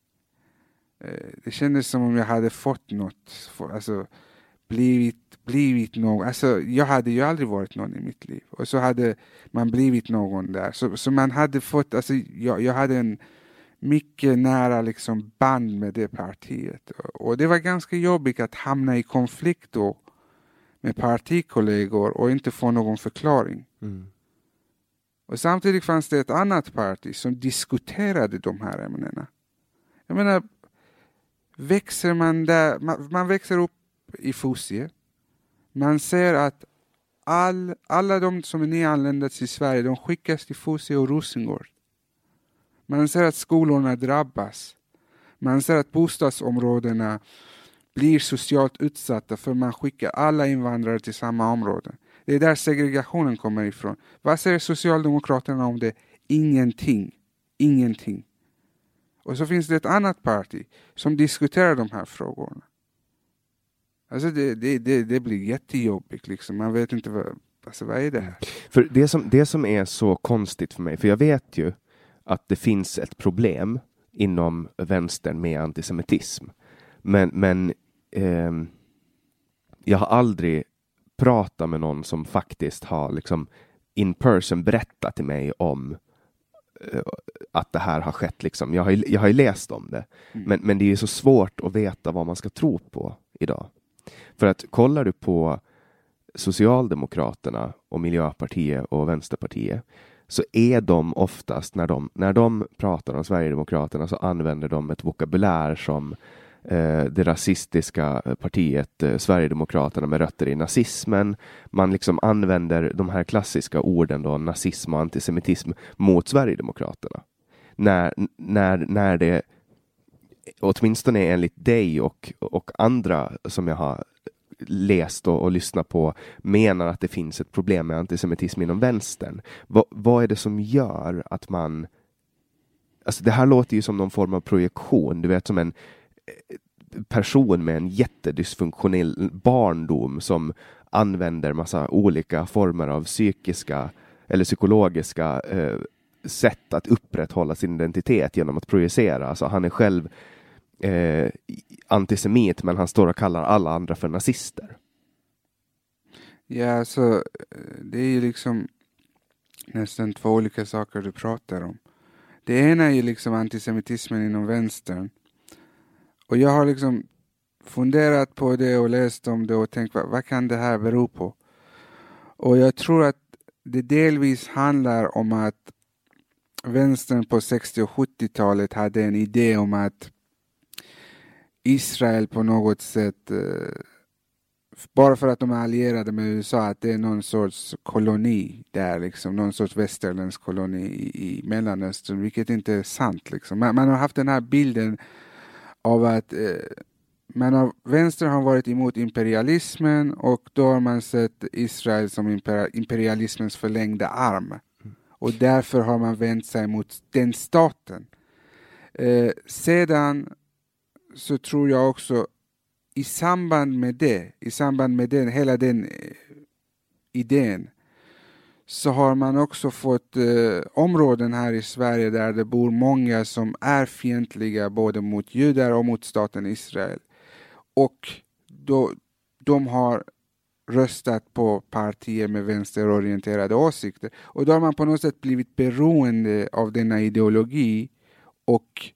det kändes som om jag hade fått något, alltså blivit, blivit någon. Alltså jag hade ju aldrig varit någon i mitt liv. Och så hade man blivit någon där. Så, så man hade fått, alltså jag, jag hade en mycket nära liksom band med det partiet. Och det var ganska jobbigt att hamna i konflikt då med partikollegor och inte få någon förklaring. Mm. Och samtidigt fanns det ett annat parti som diskuterade de här ämnena. Jag menar, växer man där, man, man växer upp i Fosie. Man ser att all, alla de som är nyanlända till Sverige, de skickas till Fosie och Rosengård. Man ser att skolorna drabbas. Man ser att bostadsområdena blir socialt utsatta för man skickar alla invandrare till samma områden. Det är där segregationen kommer ifrån. Vad säger Socialdemokraterna om det? Ingenting. Ingenting. Och så finns det ett annat parti som diskuterar de här frågorna. Alltså det, det, det, det blir jättejobbigt liksom. Man vet inte vad, alltså vad är det här? För det som, det som är så konstigt för mig, för jag vet ju att det finns ett problem inom vänstern med antisemitism. Men, men eh, jag har aldrig pratat med någon som faktiskt har liksom in person berättat till mig om eh, att det här har skett. Liksom. Jag, har ju, jag har ju läst om det, Mm. men, men det är ju så svårt att veta vad man ska tro på idag. För att kollar du på Socialdemokraterna och Miljöpartiet och Vänsterpartiet så är de oftast, när de, när de pratar om Sverigedemokraterna så använder de ett vokabulär som eh, Eh, det rasistiska partiet eh, Sverigedemokraterna med rötter i nazismen. Man liksom använder de här klassiska orden då, nazism och antisemitism mot Sverigedemokraterna. När, när, när det åtminstone enligt dig och, och andra som jag har läst och, och lyssnat på menar att det finns ett problem med antisemitism inom vänstern. Va, vad är det som gör att man... Alltså det här låter ju som någon form av projektion, du vet som en person med en jättedysfunktionell barndom som använder massa olika former av psykiska eller psykologiska eh, sätt att upprätthålla sin identitet genom att projicera. Alltså han är själv eh, antisemit men han står och kallar alla andra för nazister. Ja, så det är ju liksom nästan två olika saker du pratar om. Det ena är ju liksom antisemitismen inom vänstern. Och jag har liksom funderat på det och läst om det och tänkt vad, vad kan det här bero på? Och jag tror att det delvis handlar om att vänstern på 60 och 70-talet hade en idé om att Israel på något sätt, eh, bara för att de är allierade med USA, att det är någon sorts koloni där, liksom, någon sorts västerländsk koloni i, i Mellanöstern, vilket inte är sant. Liksom. Man, man har haft den här bilden av att eh, men man vänster har varit emot imperialismen och då har man sett Israel som imperialismens förlängda arm. Och därför har man vänt sig mot den staten. Eh, sedan så tror jag också i samband med det, i samband med den, hela den eh, idén, så har man också fått eh, områden här i Sverige där det bor många som är fientliga både mot judar och mot staten Israel. Och då, de har röstat på partier med vänsterorienterade åsikter. Och då har man på något sätt blivit beroende av denna ideologi och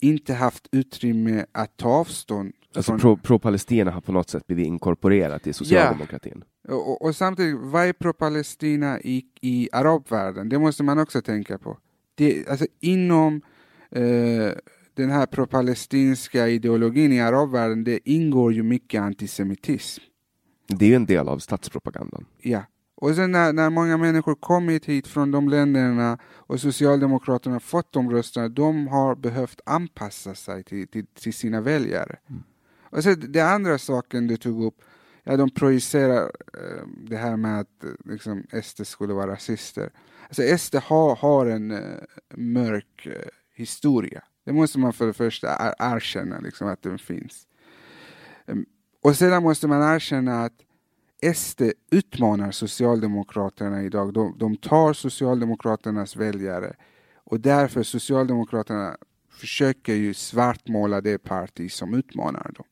inte haft utrymme att ta avstånd. Alltså från... pro-Palestina pro har på något sätt blivit inkorporerat i socialdemokratin? Ja. Och, och samtidigt, vad är pro-Palestina i, i arabvärlden? Det måste man också tänka på. Det, alltså inom eh, den här pro-palestinska ideologin i arabvärlden, det ingår ju mycket antisemitism. Det är ju en del av statspropagandan. Ja. Och sen när, när många människor kommit hit från de länderna och Socialdemokraterna fått de rösterna, de har behövt anpassa sig till, till, till sina väljare. Mm. Och så den andra saken du tog upp, ja de projicerar eh, det här med att eh, liksom, SD skulle vara rasister. Alltså SD har, har en eh, mörk eh, historia. Det måste man för det första erkänna, liksom, att den finns. Ehm, och sedan måste man erkänna att SD utmanar Socialdemokraterna idag. De, de tar Socialdemokraternas väljare och därför Socialdemokraterna försöker ju svartmåla det parti som utmanar dem.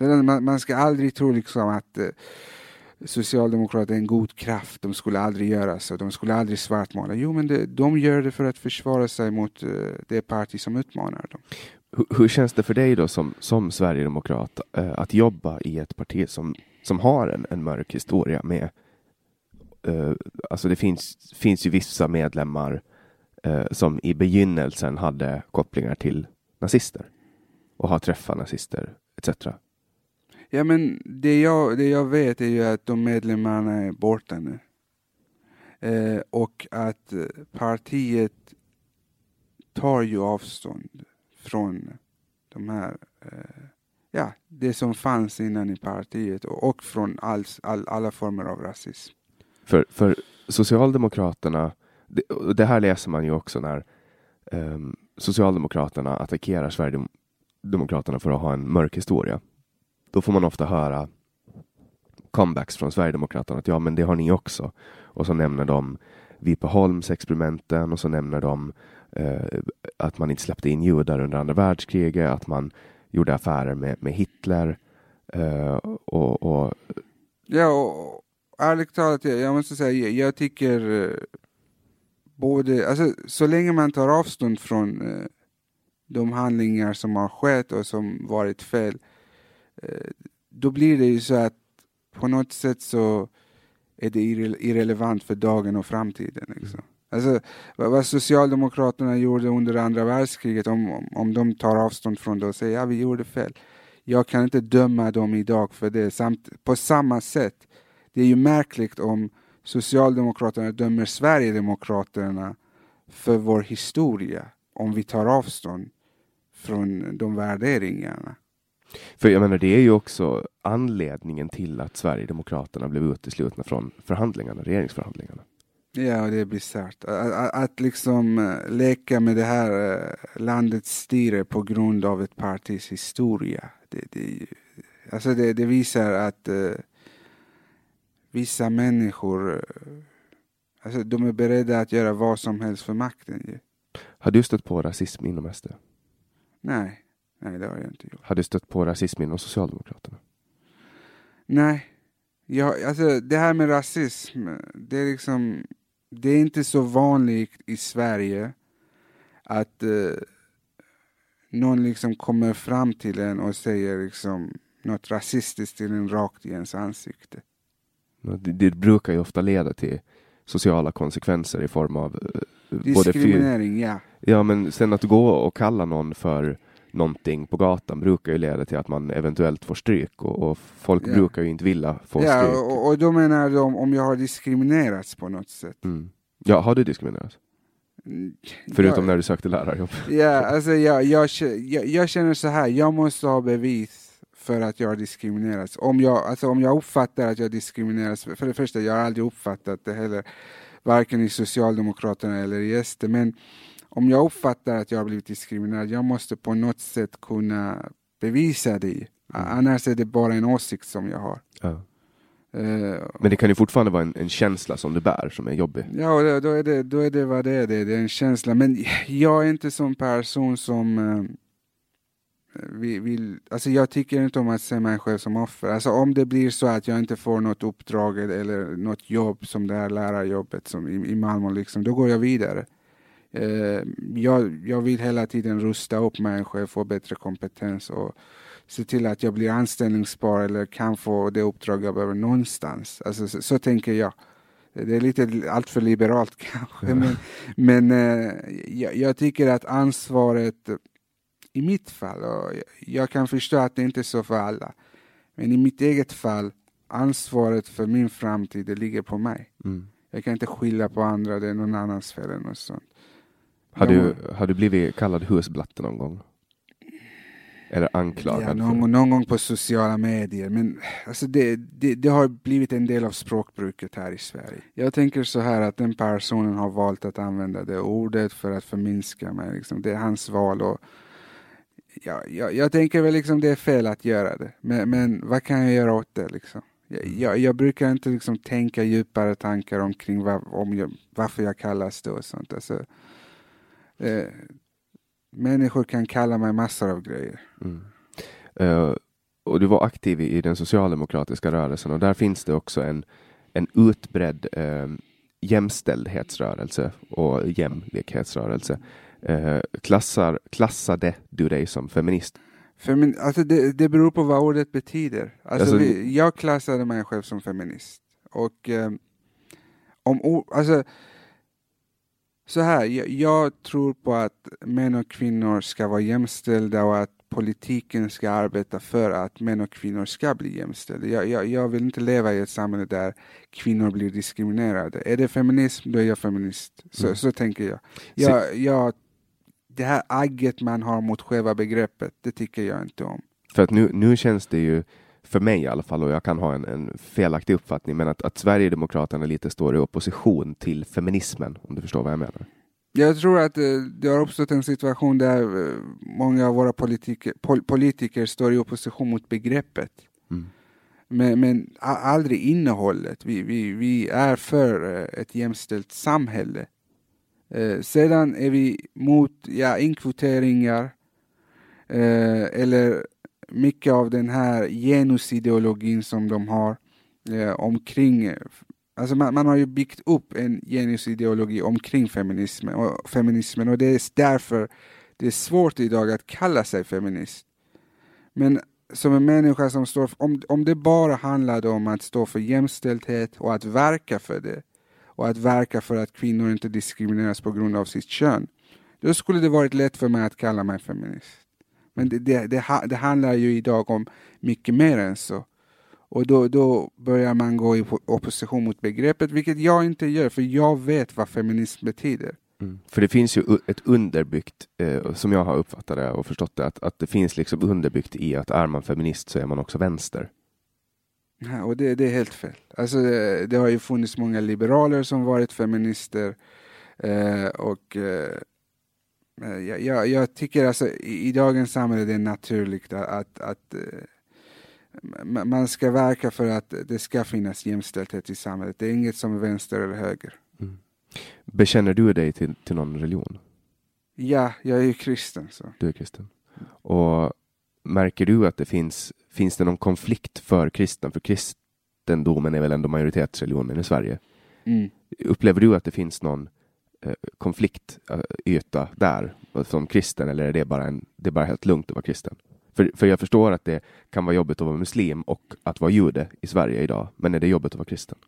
Man, man, ska aldrig tro liksom att eh, Socialdemokraterna är en god kraft, de skulle aldrig göra så, de skulle aldrig svartmåla. Jo, men det, de gör det för att försvara sig mot eh, det parti som utmanar dem. Hur, hur, känns det för dig då som, som sverigedemokrat eh, att jobba i ett parti som, som har en, en mörk historia med uh, Alltså det finns, finns ju vissa medlemmar som i begynnelsen hade kopplingar till nazister och har träffat nazister etc. Ja men det jag, det jag vet är ju att de medlemmarna är borta nu. Eh, och att eh, partiet tar ju avstånd från de här, eh, ja, det som fanns innan i partiet och, och från all, all, alla former av rasism. För, för Socialdemokraterna, det, det här läser man ju också när eh, Socialdemokraterna attackerar Sverigedemokraterna för att ha en mörk historia då får man ofta höra comebacks från Sverigedemokraterna att ja, men det har ni också. Och så nämner de Vipeholms-experimenten och så nämner de eh, att man inte släppte in judar under andra världskriget, att man gjorde affärer med, med Hitler. Eh, och, och, Ja, och ärligt talat, jag måste säga, jag tycker eh, både, alltså så länge man tar avstånd från eh, de handlingar som har skett och som varit fel, Eh, då blir det ju så att på något sätt så är det irrelevant för dagen och framtiden. Liksom. Alltså, vad Socialdemokraterna gjorde under andra världskriget, om, om de tar avstånd från det och säger ja, vi gjorde fel. Jag kan inte döma dem idag för det. Samt, på samma sätt, det är ju märkligt om Socialdemokraterna dömer Sverigedemokraterna för vår historia, om vi tar avstånd från de värderingarna. För jag menar, det är ju också anledningen till att Sverigedemokraterna blev uteslutna från förhandlingarna, regeringsförhandlingarna. Ja, det är bisarrt. Att, att, att liksom eh, leka med det här eh, landets styre på grund av ett partis historia. Det, det, alltså det, det visar att uh, vissa människor alltså de är beredda att göra vad som helst för makten. Har du stött på rasism inom SD? Nej, nej det har jag inte gjort. Har du stött på rasism inom Socialdemokraterna? Nej. Ja, alltså det här med rasism, det är liksom det är inte så vanligt i Sverige att eh, någon liksom kommer fram till en och säger liksom något rasistiskt till en rakt i ens ansikte. Det, det brukar ju ofta leda till sociala konsekvenser i form av eh, Diskriminering, ja. Ja, men sen att gå och kalla någon för någonting på gatan brukar ju leda till att man eventuellt får stryk och, och folk ja. brukar ju inte vilja få ja, stryk. Och, och då menar de om jag har diskriminerats på något sätt. Mm. Ja, har du diskriminerats? Mm, Förutom ja, när du sökte lärarjobb? Ja, alltså jag, jag, jag, jag, känner så här, jag måste ha bevis för att jag har diskriminerats. Om jag, alltså om jag uppfattar att jag diskrimineras, för det första, jag har aldrig uppfattat det heller, varken i Socialdemokraterna eller i SD, men om jag uppfattar att jag har blivit diskriminerad, jag måste på något sätt kunna bevisa det. Mm. Annars är det bara en åsikt som jag har. Ja. Uh, Men det kan ju fortfarande vara en, en, känsla som du bär som är jobbig. Ja, då, är, det, då är det vad det är, det, är en känsla. Men jag är inte sån person som uh, vill, vill, alltså jag tycker inte om att se mig själv som offer. Alltså om det blir så att jag inte får något uppdrag eller något jobb som det här lärarjobbet som i, i Malmö, liksom, då går jag vidare. Uh, jag, jag vill hela tiden rusta upp mig själv, få bättre kompetens och se till att jag blir anställningsbar eller kan få det uppdrag jag behöver någonstans. Alltså, så, så tänker jag. Det är lite alltför liberalt [laughs] kanske, men, men eh, jag, jag, tycker att ansvaret i mitt fall, och jag kan förstå att det inte är så för alla, men i mitt eget fall, ansvaret för min framtid, det ligger på mig. Mm. Jag kan inte skylla på andra, det är någon annans fel eller något sånt. Har du, har du blivit kallad husblatte någon gång? Eller anklagad? Ja, någon, någon gång på sociala medier. Men alltså det, det, det, har blivit en del av språkbruket här i Sverige. Jag tänker så här att den personen har valt att använda det ordet för att förminska mig. Liksom. Det är hans val. Och ja, jag, jag tänker väl liksom det är fel att göra det. Men, men vad kan jag göra åt det? Liksom? Jag, jag, jag brukar inte liksom tänka djupare tankar omkring var, om jag, varför jag kallas det och sånt. Alltså, eh, Människor kan kalla mig massor av grejer. Mm. Uh, och du var aktiv i, den socialdemokratiska rörelsen och där finns det också en, en utbredd uh, jämställdhetsrörelse och jämlikhetsrörelse. Uh, klassar, klassade du dig som feminist? Femin alltså det, det beror på vad ordet betyder. Alltså, alltså vi, jag klassade mig själv som feminist. Och om alltså, så här, jag, jag, tror på att män och kvinnor ska vara jämställda och att politiken ska arbeta för att män och kvinnor ska bli jämställda. Jag, jag, jag vill inte leva i ett samhälle där kvinnor blir diskriminerade. Är det feminism, då är jag feminist. Så, mm. så tänker jag. jag, jag. Det här agget man har mot själva begreppet, det tycker jag inte om. För att nu, nu känns det ju för mig i alla fall, och jag kan ha en, en felaktig uppfattning, men att, att Sverigedemokraterna lite står i opposition till feminismen, om du förstår vad jag menar. Jag tror att eh, det har uppstått en situation där eh, många av våra politiker, pol politiker står i opposition mot begreppet. Mm. Men, men aldrig innehållet. Vi, vi, vi är för eh, ett jämställt samhälle. Eh, sedan är vi mot ja, inkvoteringar eh, eller mycket av den här genusideologin som de har eh, omkring Alltså man, man, har ju byggt upp en genusideologi omkring feminismen och, feminismen och det är därför det är svårt idag att kalla sig feminist. Men som en människa som står, om, om det bara handlade om att stå för jämställdhet och att verka för det och att verka för att kvinnor inte diskrimineras på grund av sitt kön, då skulle det varit lätt för mig att kalla mig feminist. Men det, det, det, det handlar ju idag om mycket mer än så. Och då, då börjar man gå i opposition mot begreppet, vilket jag inte gör, för jag vet vad feminism betyder. Mm. För det finns ju ett underbyggt, eh, som jag har uppfattat det och förstått det, att, att det finns liksom underbyggt i att är man feminist så är man också vänster. Ja, och det, det är helt fel. Alltså, det, det har ju funnits många liberaler som varit feminister eh, och eh, jag, jag, jag tycker alltså i, i dagens samhälle det är naturligt att, att, att eh, ma- man ska verka för att det ska finnas jämställdhet i samhället. Det är inget som är vänster eller höger. Bekänner du dig till, till någon religion? Ja, jag är ju kristen. Så. Du är kristen. Och märker du att det finns, finns det någon konflikt för kristen? För kristendomen är väl ändå majoritetsreligionen i Sverige. Mm. Upplever du att det finns någon eh, konfliktyta där som kristen eller är det bara, en, det är bara helt lugnt att vara kristen? För, för jag förstår att det kan vara jobbigt att vara muslim och att vara jude i Sverige idag. Men är det jobbigt att vara kristen?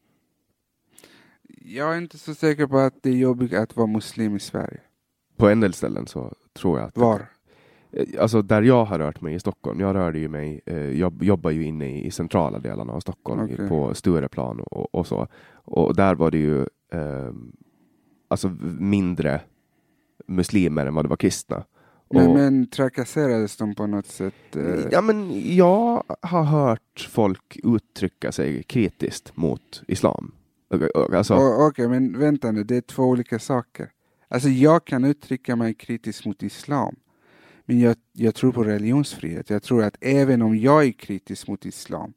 Jag är inte så säker på att det är jobbigt att vara muslim i Sverige. På en del ställen så tror jag att Var? Eh, Alltså där jag har rört mig i Stockholm, jag rörde ju mig, eh, jag jobbar ju inne i, i centrala delarna av Stockholm, Okej. på Stureplan och, och så. Och där var det ju eh, alltså mindre muslimer än vad det var kristna. Men, Och- men trakasserades de på något sätt? Eh, Ja, men jag har hört folk uttrycka sig kritiskt mot islam. Alltså, Okej, men vänta nu, det är två olika saker. Alltså jag kan uttrycka mig kritiskt mot islam. Men jag, jag tror på religionsfrihet. Jag tror att även om jag är kritisk mot islam,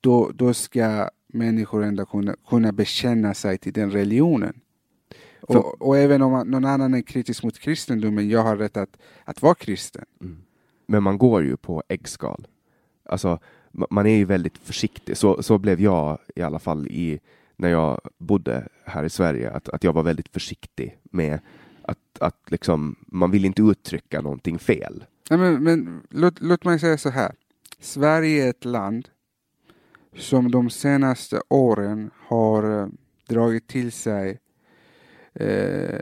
då, då ska människor ändå kunna, kunna bekänna sig till den religionen. För- Och, och även om man- någon annan är kritisk mot kristendomen, jag har rätt att, att vara kristen. Men man går ju på äggskal. Alltså, ma- man är ju väldigt försiktig. Så, så blev jag i alla fall i, när jag bodde här i Sverige. Att, att jag var väldigt försiktig med att, att liksom, man vill inte uttrycka någonting fel. Nej, men, men låt, låt mig säga så här. Sverige är ett land som de senaste åren har eh, dragit till sig Eh,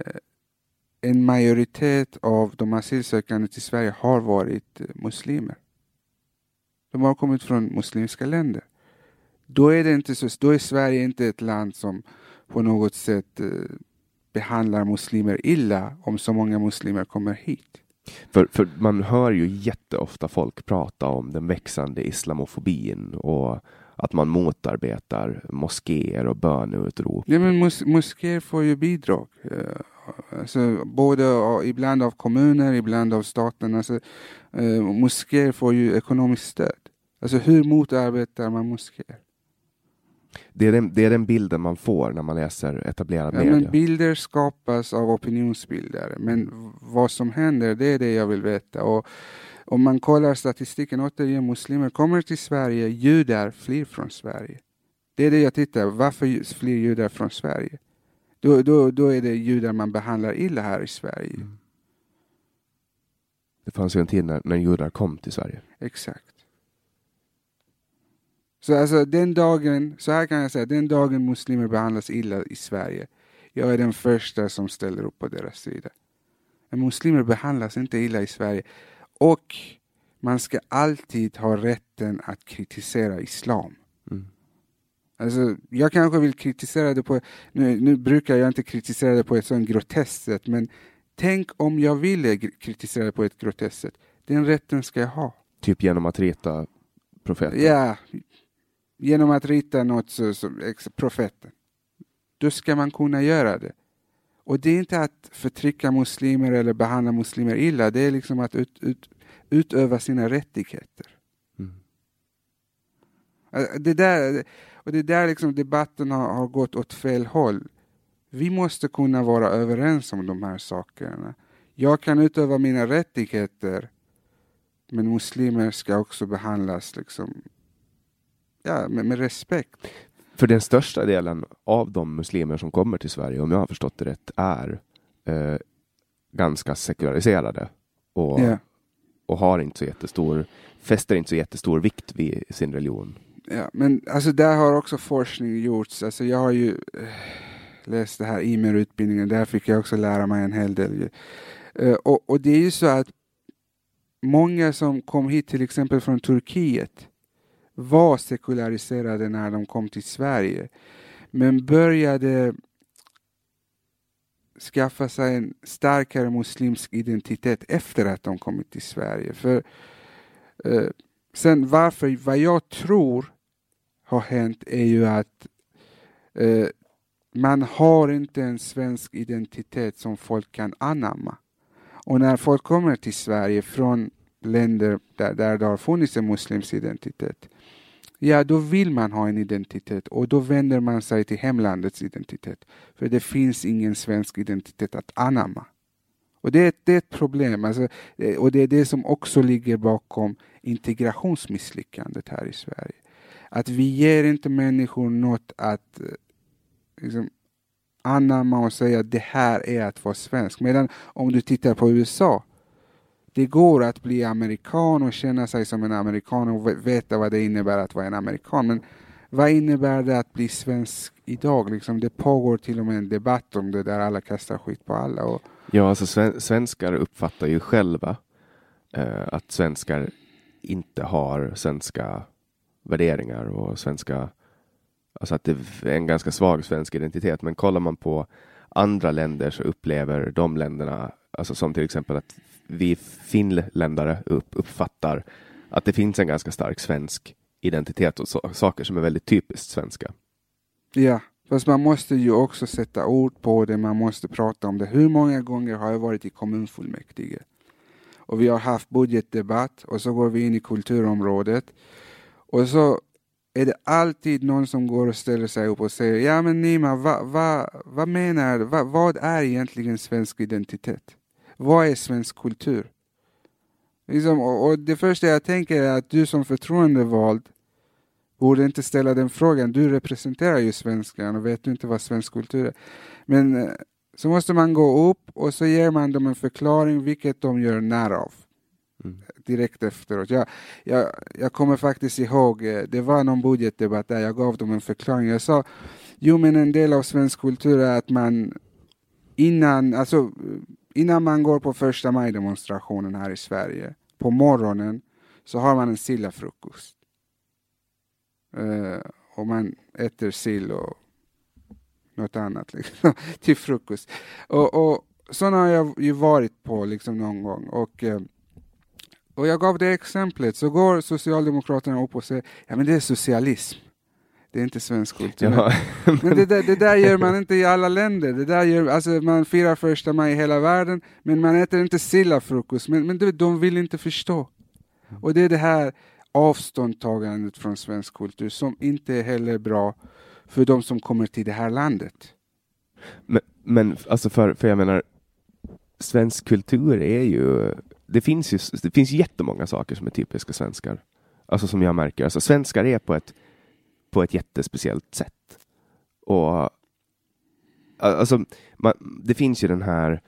en majoritet av de asylsökande till Sverige har varit eh, muslimer. De har kommit från muslimska länder. Då är, det inte så, då är Sverige inte ett land som på något sätt eh, behandlar muslimer illa om så många muslimer kommer hit. För, för man hör ju jätteofta folk prata om den växande islamofobin och att man motarbetar moskéer och böneutrop. Ja, men mos moskéer får ju bidrag. Eh, Alltså, både ibland av kommuner, ibland av staten. Alltså, eh, moskéer får ju ekonomiskt stöd. Alltså hur motarbetar man moskéer? Det är, den, det är den bilden man får när man läser etablerad Ja, media. men bilder skapas av opinionsbildare. Men vad som händer, det är det jag vill veta. Och om man kollar statistiken, återigen, muslimer kommer till Sverige, judar flyr från Sverige. Det är det jag tittar Varför flyr judar från Sverige? Då, då, då är det judar man behandlar illa här i Sverige. Mm. Det fanns ju en tid när, när judar kom till Sverige. Exakt. Så alltså den dagen, så här kan jag säga, den dagen muslimer behandlas illa i Sverige, jag är den första som ställer upp på deras sida. Men muslimer behandlas inte illa i Sverige. Och man ska alltid ha rätten att kritisera islam. Mm. Alltså, jag kanske vill kritisera det på, nu, nu brukar jag inte kritisera det på ett sånt groteskt sätt, men tänk om jag ville kritisera det på ett groteskt sätt. Den rätten ska jag ha. Typ genom att rita profeten. Ja, genom att rita något så, som profeten. Då ska man kunna göra det. Och det är inte att förtrycka muslimer eller behandla muslimer illa, det är liksom att ut, ut, utöva sina rättigheter. Mm. Det där, och det är där liksom debatten har, har gått åt fel håll. Vi måste kunna vara överens om de här sakerna. Jag kan utöva mina rättigheter, men muslimer ska också behandlas liksom, ja, med, med respekt. För den största delen av de muslimer som kommer till Sverige, om jag har förstått det rätt, är eh, ganska sekulariserade. Och, Ja. och har inte så jättestor, fäster inte så jättestor vikt vid sin religion. Ja, men alltså där har också forskning gjorts. Alltså jag har ju eh, läst det här IMER-utbildningen, där fick jag också lära mig en hel del. Eh, och, och det är ju så att många som kom hit till exempel från Turkiet var sekulariserade när de kom till Sverige. Men började skaffa sig en starkare muslimsk identitet efter att de kommit till Sverige. För eh, Sen varför, vad jag tror har hänt är ju att eh, man har inte en svensk identitet som folk kan anamma. Och när folk kommer till Sverige från länder där, där det har funnits en muslimsk identitet, ja då vill man ha en identitet och då vänder man sig till hemlandets identitet. För det finns ingen svensk identitet att anamma. Och det, det är ett problem, alltså, eh, och det är det som också ligger bakom integrationsmisslyckandet här i Sverige. Att vi ger inte människor något att eh, liksom, anamma och säga att det här är att vara svensk. Medan om du tittar på USA, det går att bli amerikan och känna sig som en amerikan och veta vad det innebär att vara en amerikan. Men vad innebär det att bli svensk idag? Liksom, det pågår till och med en debatt om det där alla kastar skit på alla. Och... Ja, alltså svenskar uppfattar ju själva eh, att svenskar inte har svenska värderingar och svenska, alltså att det är en ganska svag svensk identitet. Men kollar man på andra länder så upplever de länderna, alltså som till exempel att vi finländare upp, uppfattar att det finns en ganska stark svensk identitet och so saker som är väldigt typiskt svenska. Ja, fast man måste ju också sätta ord på det, man måste prata om det. Hur många gånger har jag varit i kommunfullmäktige? och vi har haft budgetdebatt och så går vi in i kulturområdet och så är det alltid någon som går och ställer sig upp och säger ja men Nima, vad va, va menar du? Va, vad är egentligen svensk identitet? Vad är svensk kultur? Liksom, och, och, det första jag tänker är att du som förtroendevald borde inte ställa den frågan. Du representerar ju svenskan och vet du inte vad svensk kultur är. Men eh, så måste man gå upp och så ger man dem en förklaring, vilket de gör när av. Mm. Direkt efteråt. Jag, jag, jag kommer faktiskt ihåg, eh, det var någon budgetdebatt där jag gav dem en förklaring. Jag sa, jo men en del av svensk kultur är att man innan, alltså, innan man går på första maj-demonstrationen här i Sverige, på morgonen, så har man en sillafrukost. Uh, och man äter sill och något annat liksom, [laughs] till frukost. Och, och sådana har jag ju varit på liksom någon gång. Och, eh, och jag gav det exemplet, så går Socialdemokraterna upp och säger ja men det är socialism. Det är inte svensk kultur. Ja. men det där, det där gör man inte i alla länder. Det där gör, alltså man firar första maj i hela världen, men man äter inte sillafrukost. Men, men de vill inte förstå. Och det är det här avståndtagandet från svensk kultur som inte är heller bra för de som kommer till det här landet. Men, men alltså för, för jag menar, svensk kultur är ju, det finns ju, det finns jättemånga saker som är typiska svenskar. Alltså som jag märker, alltså svenskar är på ett, på ett jättespeciellt sätt. Och alltså, man, det finns ju den här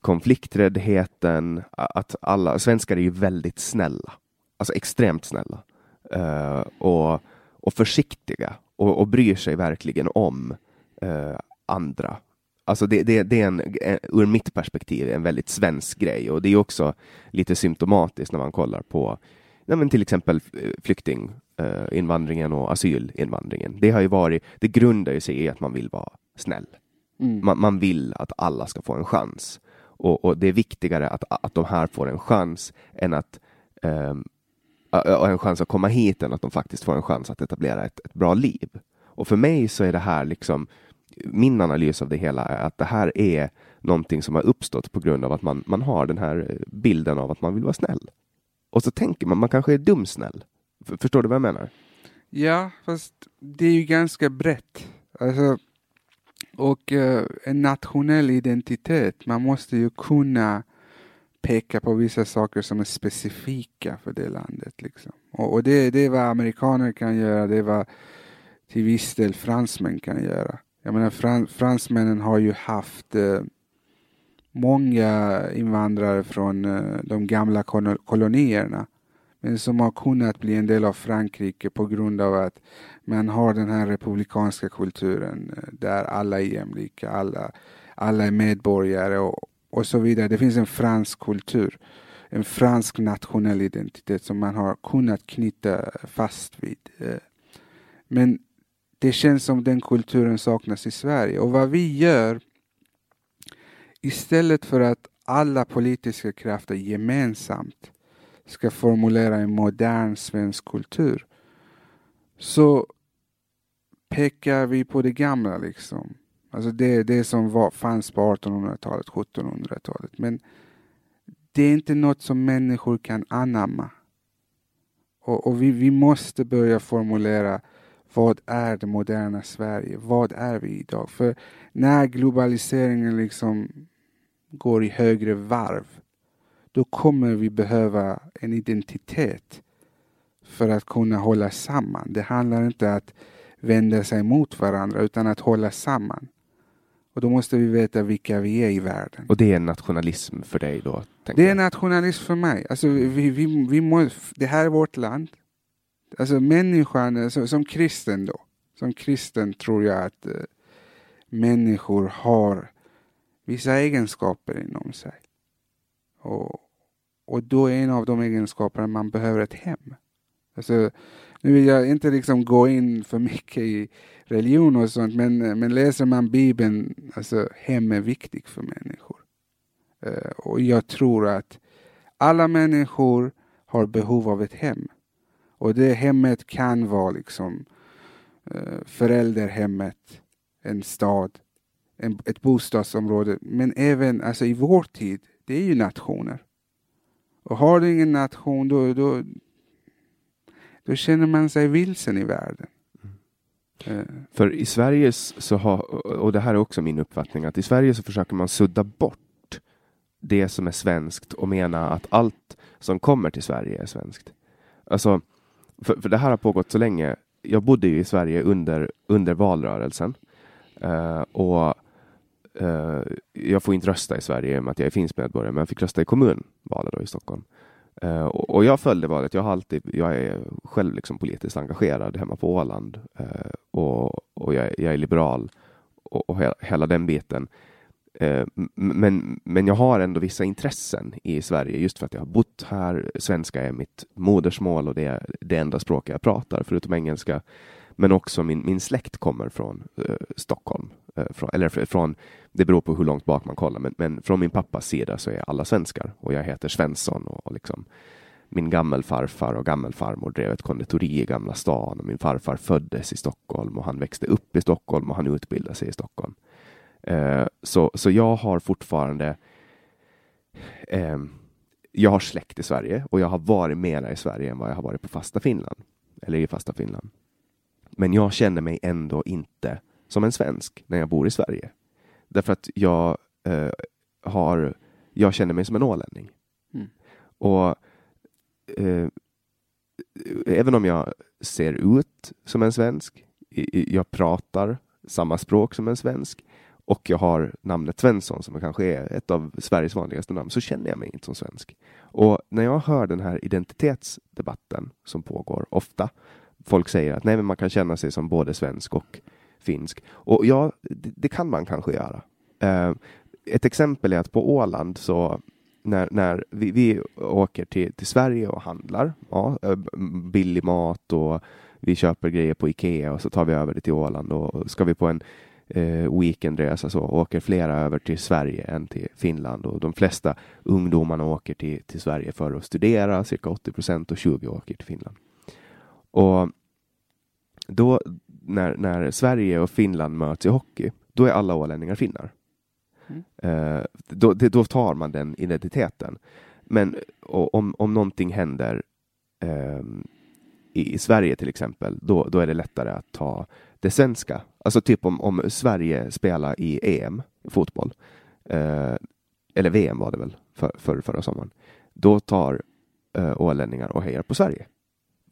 konflikträddheten, att alla svenskar är ju väldigt snälla, alltså extremt snälla uh, och, och försiktiga och, och bryr sig verkligen om uh, andra. Alltså det, det, det är en, ur mitt perspektiv en väldigt svensk grej och det är också lite symptomatiskt när man kollar på ja, men till exempel eh, flyktinginvandringen och asylinvandringen. Det har ju varit, det grundar ju sig i att man vill vara snäll. Mm. Man, man, vill att alla ska få en chans och, och, det är viktigare att, att de här får en chans än att um, en chans att komma hit än att de faktiskt får en chans att etablera ett, ett bra liv. Och för mig så är det här liksom min analys av det hela är att det här är någonting som har uppstått på grund av att man, man har den här bilden av att man vill vara snäll. Och så tänker man, man kanske är dumsnäll. Förstår du vad jag menar? Ja, fast det är ju ganska brett. Alltså, och uh, en nationell identitet, man måste ju kunna peka på vissa saker som är specifika för det landet. Liksom. Och, och det, det är vad amerikaner kan göra, det är vad till viss del fransmän kan göra. Jag menar frans, fransmännen har ju haft eh, många invandrare från eh, de gamla kolonierna men som har kunnat bli en del av Frankrike på grund av att man har den här republikanska kulturen eh, där alla är jämlika, alla, alla är medborgare och, och så vidare. Det finns en fransk kultur, en fransk nationell identitet som man har kunnat knyta fast vid. Eh. Men det känns som den kulturen saknas i Sverige och vad vi gör istället för att alla politiska krafter gemensamt ska formulera en modern svensk kultur så pekar vi på det gamla liksom. Alltså det, det som var, fanns på 1800-talet, 1700-talet. Men det är inte något som människor kan anamma. Och, och vi, vi måste börja formulera vad är det moderna Sverige? Vad är vi idag? För när globaliseringen liksom går i högre varv, då kommer vi behöva en identitet för att kunna hålla samman. Det handlar inte att vända sig mot varandra utan att hålla samman. Och då måste vi veta vilka vi är i världen. Och det är nationalism för dig då? Det är nationalism för mig. Alltså, vi, vi, vi må, det här är vårt land. Alltså människan, alltså, som kristen då. Som kristen tror jag att eh, människor har vissa egenskaper inom sig. Och, och då är en av de egenskaperna man behöver ett hem. Alltså, nu vill jag inte liksom gå in för mycket i religion och sånt, men, eh, men läser man Bibeln, alltså hem är viktigt för människor. Uh, och jag tror att alla människor har behov av ett hem. Och det hemmet kan vara liksom uh, förälderhemmet, en stad, en, ett bostadsområde, men även alltså i vår tid, det är ju nationer. Och har du ingen nation, då, då, då känner man sig vilsen i världen. Mm. För i Sverige så har, och det här är också min uppfattning, att i Sverige så försöker man sudda bort det som är svenskt och mena att allt som kommer till Sverige är svenskt. Alltså, för, för det här har pågått så länge. Jag bodde ju i Sverige under, under valrörelsen uh, och uh, jag får inte rösta i Sverige i och med att jag är finsk medborgare, men jag fick rösta i kommunvalet då i Stockholm. Uh, och, och, jag följde valet. Jag, har alltid, jag är själv liksom politiskt engagerad hemma på Åland uh, och, och jag, jag, är liberal och, och hela, hela den biten. Eh, men, men jag har ändå vissa intressen i Sverige just för att jag har bott här. Svenska är mitt modersmål och det är det enda språk jag pratar förutom engelska. Men också min, min släkt kommer från eh, Stockholm, eh, från, eller från det beror på hur långt bak man kollar, men, men från min pappas sida så är alla svenskar och jag heter Svensson och, och liksom min gammelfarfar och gammelfarmor drev ett konditori i Gamla stan och min farfar föddes i Stockholm och han växte upp i Stockholm och han utbildade sig i Stockholm. Eh, så, så jag har fortfarande eh, jag har släkt i Sverige och jag har varit mera i Sverige än vad jag har varit på fasta Finland. Eller i fasta Finland. Men jag känner mig ändå inte som en svensk när jag bor i Sverige. Därför att jag eh, har, jag känner mig som en ålänning. Mm. Och eh, även om jag ser ut som en svensk, jag pratar samma språk som en svensk och jag har namnet Svensson som kanske är ett av Sveriges vanligaste namn, så känner jag mig inte som svensk. Och när jag hör den här identitetsdebatten som pågår ofta, folk säger att nej, men man kan känna sig som både svensk och finsk. Och ja, det, det kan man kanske göra. Eh, ett exempel är att på Åland så när, när vi, vi åker till, till Sverige och handlar, ja, eh, billig mat och vi köper grejer på Ikea och så tar vi över det till Åland och ska vi på en eh, weekendresa så åker flera över till Sverige än till Finland och de flesta ungdomarna åker till, till Sverige för att studera, cirka 80 procent och 20 åker till Finland. Och då när, när Sverige och Finland möts i hockey, då är alla ålänningar finnar. Mm. Uh, då, det, då, tar man den identiteten. Men om, om någonting händer um, i, i, Sverige till exempel, då, då är det lättare att ta det svenska. Alltså typ om, om Sverige spelar i EM, fotboll, eh, eller VM var det väl för, för, förra sommaren, då tar eh, ålänningar och hejar på Sverige.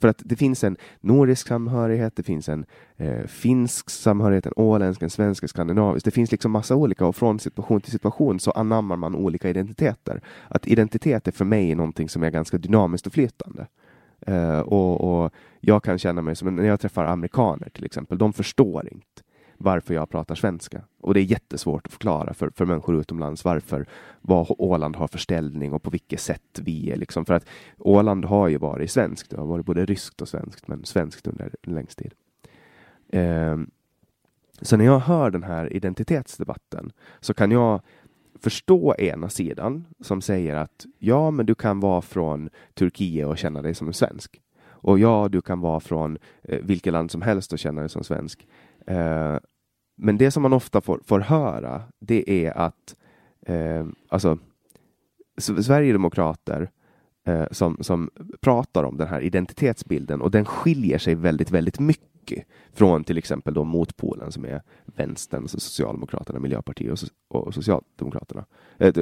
För att det finns en nordisk samhörighet, det finns en eh, finsk samhörighet, en åländsk, en svensk, en skandinavisk. Det finns liksom massa olika och från situation till situation så anammar man olika identiteter. Att identitet är för mig någonting som är ganska dynamiskt och flytande. Uh, och, och, jag kan känna mig som, när jag träffar amerikaner till exempel, de förstår inte varför jag pratar svenska. Och det är jättesvårt att förklara för, för människor utomlands varför, vad Åland har för ställning och på vilket sätt vi är. Liksom. För att Åland har ju varit svenskt, det har varit både ryskt och svenskt, men svenskt under längst tid. Uh, så när jag hör den här identitetsdebatten så kan jag förstå ena sidan som säger att ja, men du kan vara från Turkiet och känna dig som en svensk. Och ja, du kan vara från eh, vilket land som helst och känna dig som svensk. Eh, men det som man ofta får, får höra, det är att eh, alltså, Sverigedemokrater eh, som, som pratar om den här identitetsbilden och den skiljer sig väldigt, väldigt mycket från till exempel då motpolen som är vänstern, alltså Socialdemokraterna, Miljöpartiet och, och Socialdemokraterna. Äh,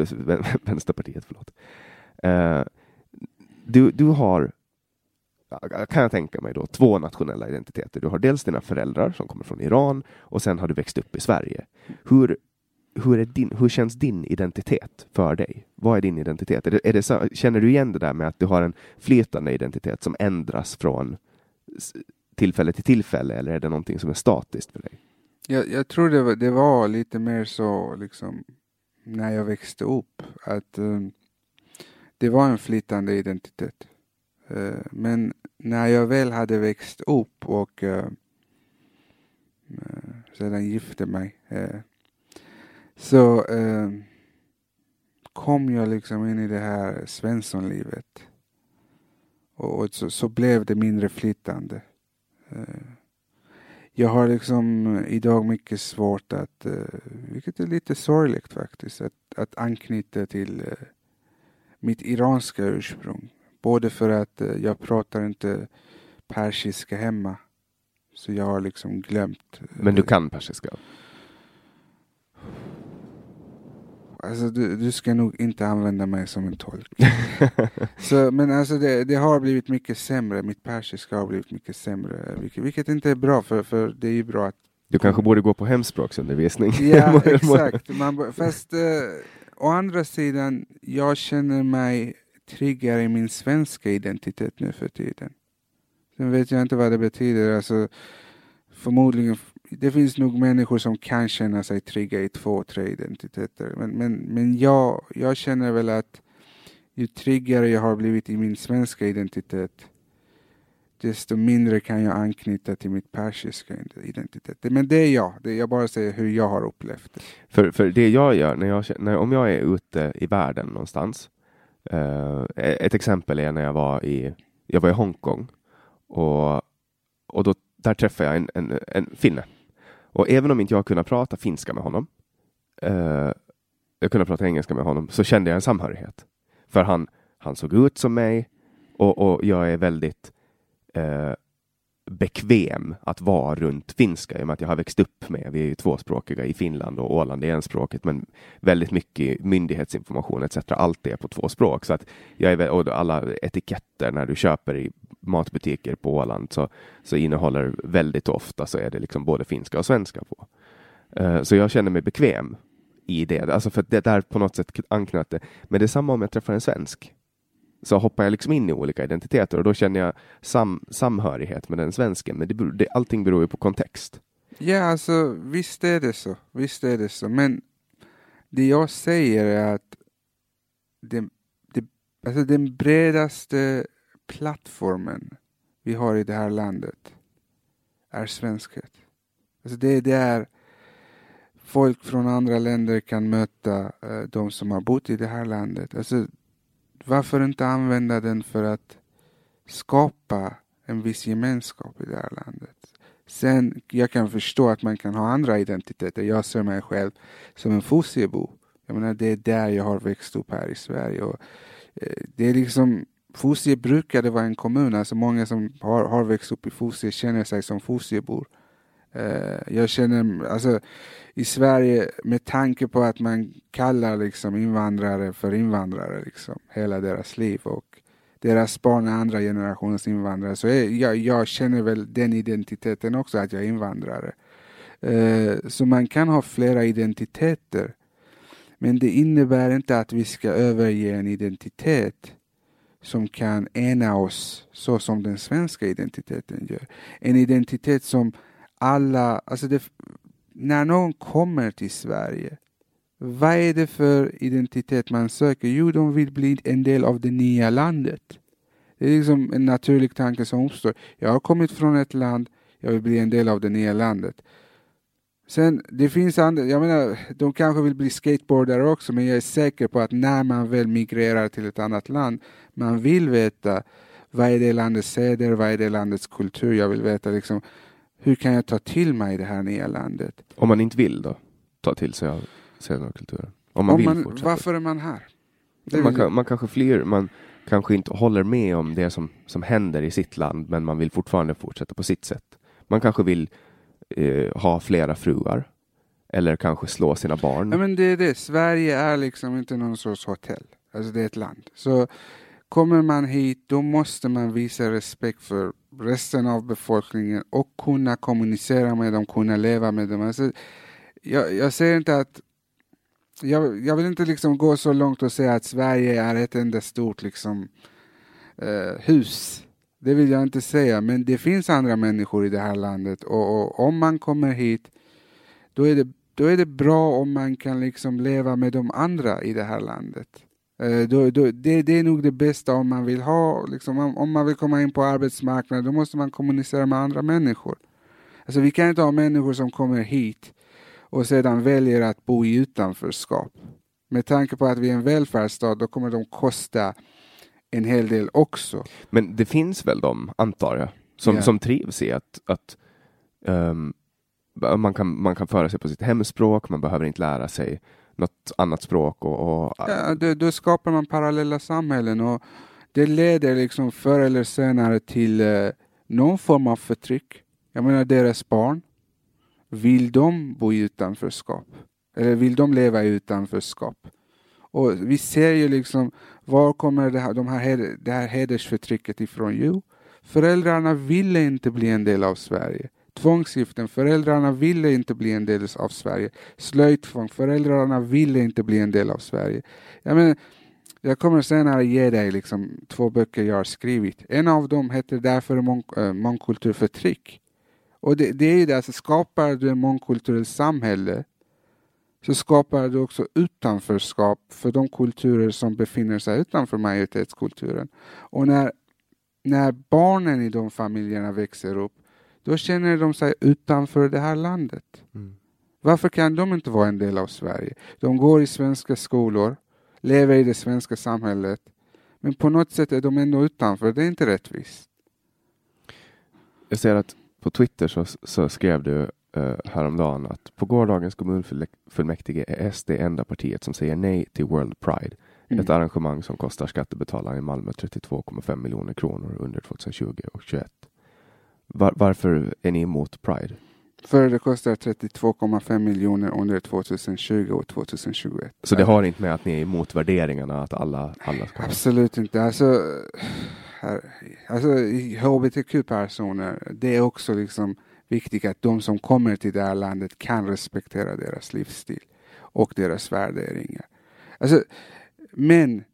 Vänsterpartiet, förlåt. Uh, du, du har kan jag tänka mig då, två nationella identiteter. Du har dels dina föräldrar som kommer från Iran och sen har du växt upp i Sverige. Hur, hur, är din, hur känns din identitet för dig? Vad är din identitet? Är det, är det, känner du igen det där med att du har en flytande identitet som ändras från tillfälle till tillfälle eller är det någonting som är statiskt för dig? Jag, jag tror det var, det var lite mer så liksom när jag växte upp att um, det var en flytande identitet. Uh, men när jag väl hade växt upp och uh, uh, sedan gifte mig så kom jag liksom in i det här Svenssonlivet. Och, och så, så, blev det mindre flytande. Jag har liksom idag mycket svårt att, vilket är lite sorgligt faktiskt, att, att anknyta till mitt iranska ursprung. Både för att eh, jag pratar inte persiska hemma. Så jag har liksom glömt. Eh, Men du kan persiska? Alltså du, du ska nog inte använda mig som en tolk. [laughs] så, men alltså det, det, har blivit mycket sämre. Mitt persiska har blivit mycket sämre. Vilket, vilket inte är bra för, för det är ju bra att du kanske borde gå på hemspråksundervisning? [laughs] Ja, [laughs] exakt. Man, fast eh, å andra sidan, jag känner mig tryggare i min svenska identitet nu för tiden. Sen vet jag inte vad det betyder. Alltså, förmodligen, det finns nog människor som kan känna sig trygga i två, tre identiteter. Men, men, men jag, jag känner väl att ju tryggare jag har blivit i min svenska identitet, desto mindre kan jag anknyta till mitt persiska identitet. Men det är jag. Det är jag bara säger hur jag har upplevt det. För, för det jag gör, när jag, när, om jag är ute i världen någonstans Eh, ett exempel är när jag var i, jag var i Hongkong och, och då, där träffade jag en, en, en finne. Och även om inte jag kunde prata finska med honom, eh, jag kunde prata engelska med honom, så kände jag en samhörighet. För han, han såg ut som mig och, och jag är väldigt eh, bekväm att vara runt finska i och med att jag har växt upp med, vi är ju tvåspråkiga i Finland och Åland är enspråkigt, men väldigt mycket myndighetsinformation etc. Allt är på två språk så att jag är, och alla etiketter när du köper i matbutiker på Åland så, så innehåller väldigt ofta så är det liksom både finska och svenska på. Uh, så jag känner mig bekväm i det, alltså för det där på något sätt anknöt det. Men det är samma om jag träffar en svensk så hoppar jag liksom in i olika identiteter och då känner jag sam, samhörighet med den svensken. Men det, det, allting beror ju på kontext. Ja, alltså visst är det så. Visst är det så. Men det jag säger är att det, det, alltså den bredaste plattformen vi har i det här landet är svenskhet. Alltså det, det är folk från andra länder kan möta uh, de som har bott i det här landet. Alltså varför inte använda den för att skapa en viss gemenskap i det här landet? Sen, jag kan förstå att man kan ha andra identiteter. Jag ser mig själv som en Fosiebo. Jag menar, det är där jag har växt upp här i Sverige. Och, eh, det är liksom, Fosie brukade vara en kommun, alltså många som har, har växt upp i Fosie känner sig som Fosiebor. Eh, Eh, jag känner, alltså i Sverige med tanke på att man kallar liksom invandrare för invandrare liksom hela deras liv och deras barn är andra generationens invandrare så jag, jag känner väl den identiteten också att jag är invandrare. Eh, så man kan ha flera identiteter men det innebär inte att vi ska överge en identitet som kan ena oss så som den svenska identiteten gör. En identitet som alla, alltså det, när någon kommer till Sverige, vad är det för identitet man söker? Jo, de vill bli en del av det nya landet. Det är liksom en naturlig tanke som uppstår. Jag har kommit från ett land, jag vill bli en del av det nya landet. Sen, det finns andra, jag menar, de kanske vill bli skateboardare också, men jag är säker på att när man väl migrerar till ett annat land, man vill veta vad är det landets seder, vad är det landets kultur, jag vill veta liksom, hur kan jag ta till mig det här nya landet? Om man inte vill då? Ta till sig av kulturen? Om man Om vill man, fortsätta? varför är man här? Det Man, kan, man kanske flyr, man kanske inte håller med om det som, som händer i sitt land, men man vill fortfarande fortsätta på sitt sätt. Man kanske vill eh, ha flera fruar, eller kanske slå sina barn. Ja, men det är det. Sverige är liksom inte någon sorts hotell. Alltså det är ett land. Så kommer man hit, då måste man visa respekt för resten av befolkningen och kunna kommunicera med dem, kunna leva med dem. Alltså, jag, jag säger inte att jag, jag vill inte liksom gå så långt och säga att Sverige är ett enda stort liksom, eh, hus. Det vill jag inte säga, men det finns andra människor i det här landet och, och om man kommer hit då är, det, då är det bra om man kan liksom leva med de andra i det här landet. Eh, då, då, det, det är nog det bästa om man vill ha, liksom, om, om man vill komma in på arbetsmarknaden, då måste man kommunicera med andra människor. Alltså vi kan inte ha människor som kommer hit och sedan väljer att bo i utanförskap. Med tanke på att vi är en välfärdsstat, då kommer de kosta en hel del också. Men det finns väl de, antar jag, som, Ja. som trivs i att, att ehm, man, kan, man kan föra sig på sitt hemspråk, man behöver inte lära sig något annat språk. Och, och, Ja, då, då skapar man parallella samhällen och det leder liksom förr eller senare till eh, någon form av förtryck. Jag menar deras barn, vill de bo i utanförskap? Eller vill de leva i utanförskap? Och vi ser ju liksom, var kommer det här, de här, det här hedersförtrycket ifrån? Jo, föräldrarna ville inte bli en del av Sverige. Tvångsgiften, föräldrarna ville inte bli en del av Sverige. Slöjtvång, föräldrarna ville inte bli en del av Sverige. Jag, menar, jag kommer senare ge dig liksom två böcker jag har skrivit. En av dem heter Därför mång- eh, äh, mångkultur förtryck. Och det, det är ju det, alltså skapar du ett mångkulturellt samhälle så skapar du också utanförskap för de kulturer som befinner sig utanför majoritetskulturen. Och när, när barnen i de familjerna växer upp, då känner de sig utanför det här landet. Mm. Varför kan de inte vara en del av Sverige? De går i svenska skolor, lever i det svenska samhället, men på något sätt är de ändå utanför. Det är inte rättvist. Jag ser att på Twitter så, så skrev du eh, häromdagen att på gårdagens kommunfullmäktige är SD enda partiet som säger nej till World Pride. Mm. Ett arrangemang som kostar skattebetalarna i Malmö 32,5 miljoner kronor under 2020 och 2021. Var, varför är ni emot Pride? För det kostar 32,5 miljoner under 2020 och 2021. Så det har inte med att ni är emot värderingarna att alla, alla ska. Absolut inte. Alltså, här, alltså hbtq-personer, det är också liksom viktigt att de som kommer till det här landet kan respektera deras livsstil och deras värderingar. Alltså, men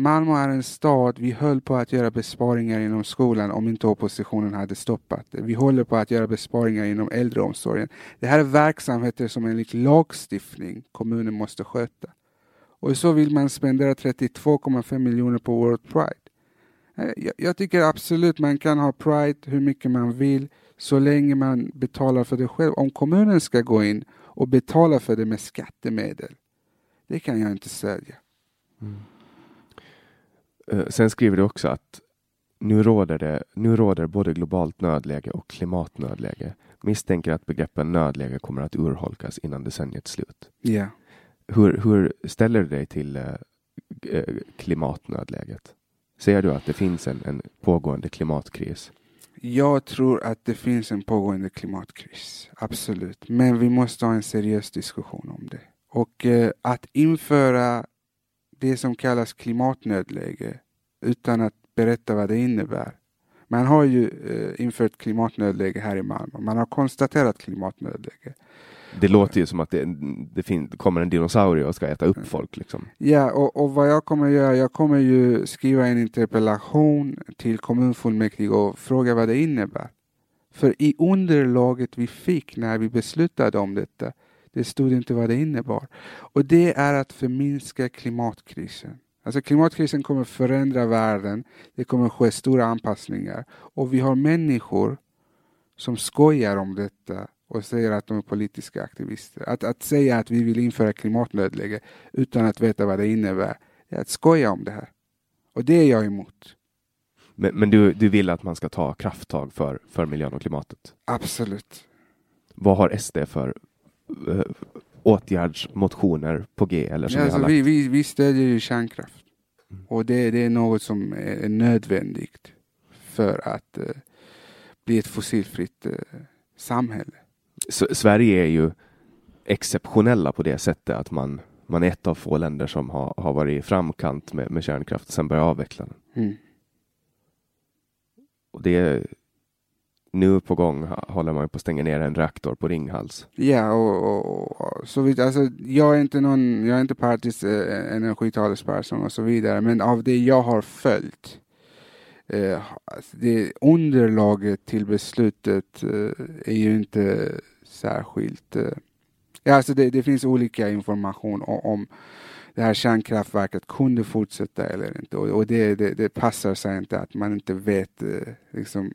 Malmö är en stad, vi höll på att göra besparingar inom skolan om inte oppositionen hade stoppat det. Vi håller på att göra besparingar inom äldreomsorgen. Det här är verksamheter som enligt lagstiftning kommunen måste sköta. Och så vill man spendera 32,5 miljoner på World Pride. Eh, jag, jag tycker absolut man kan ha Pride hur mycket man vill så länge man betalar för det själv. Om kommunen ska gå in och betala för det med skattemedel, det kan jag inte stödja. Mm. Sen skriver du också att nu råder, det, nu råder både globalt nödläge och klimatnödläge. Misstänker att begreppen nödläge kommer att urholkas innan decenniets slut. Ja. Hur, hur ställer du dig till eh, eh, klimatnödläget? Ser du att det finns en, en pågående klimatkris? Jag tror att det finns en pågående klimatkris, absolut. Men vi måste ha en seriös diskussion om det. Och eh, att införa det som kallas klimatnödläge utan att berätta vad det innebär. Man har ju eh, infört klimatnödläge här i Malmö. Man har konstaterat klimatnödläge. Det låter ju som att det, det, det kommer en dinosaurie och ska äta upp folk. Liksom. Ja, och, och vad jag kommer göra, jag kommer ju skriva en interpellation till kommunfullmäktige och fråga vad det innebär. För i underlaget vi fick när vi beslutade om detta, det stod inte vad det innebar. Och det är att förminska klimatkrisen. Alltså klimatkrisen kommer förändra världen, det kommer ske stora anpassningar. Och vi har människor som skojar om detta och säger att de är politiska aktivister. Att, att säga att vi vill införa klimatnödläge utan att veta vad det innebär, det är att skoja om det här. Och det är jag emot. Men, men du, du vill att man ska ta krafttag för, för miljön och klimatet? Absolut. Vad har SD för uh, åtgärdsmotioner på G? Eller som Ja, alltså, vi, vi, vi stödjer ju kärnkraft. Och det, det är något som är nödvändigt för att eh, bli ett fossilfritt eh, samhälle. S- Sverige är ju exceptionella på det sättet att man, man är ett av få länder som har, har varit i framkant med, med kärnkraft och sen börjat avveckla den. Mm. Och det är, nu på gång håller man ju på att stänga ner en reaktor på Ringhals. Ja, och, och, och så vidare. Alltså, jag är inte någon, jag är inte partisk eh, eh energitalesperson och så vidare, men av det jag har följt eh, alltså, det underlaget till beslutet eh, är ju inte särskilt... Eh, ja, alltså det, det finns olika information om, om det här kärnkraftverket kunde fortsätta eller inte. Och, och det, det, det passar sig inte att man inte vet, eh, liksom,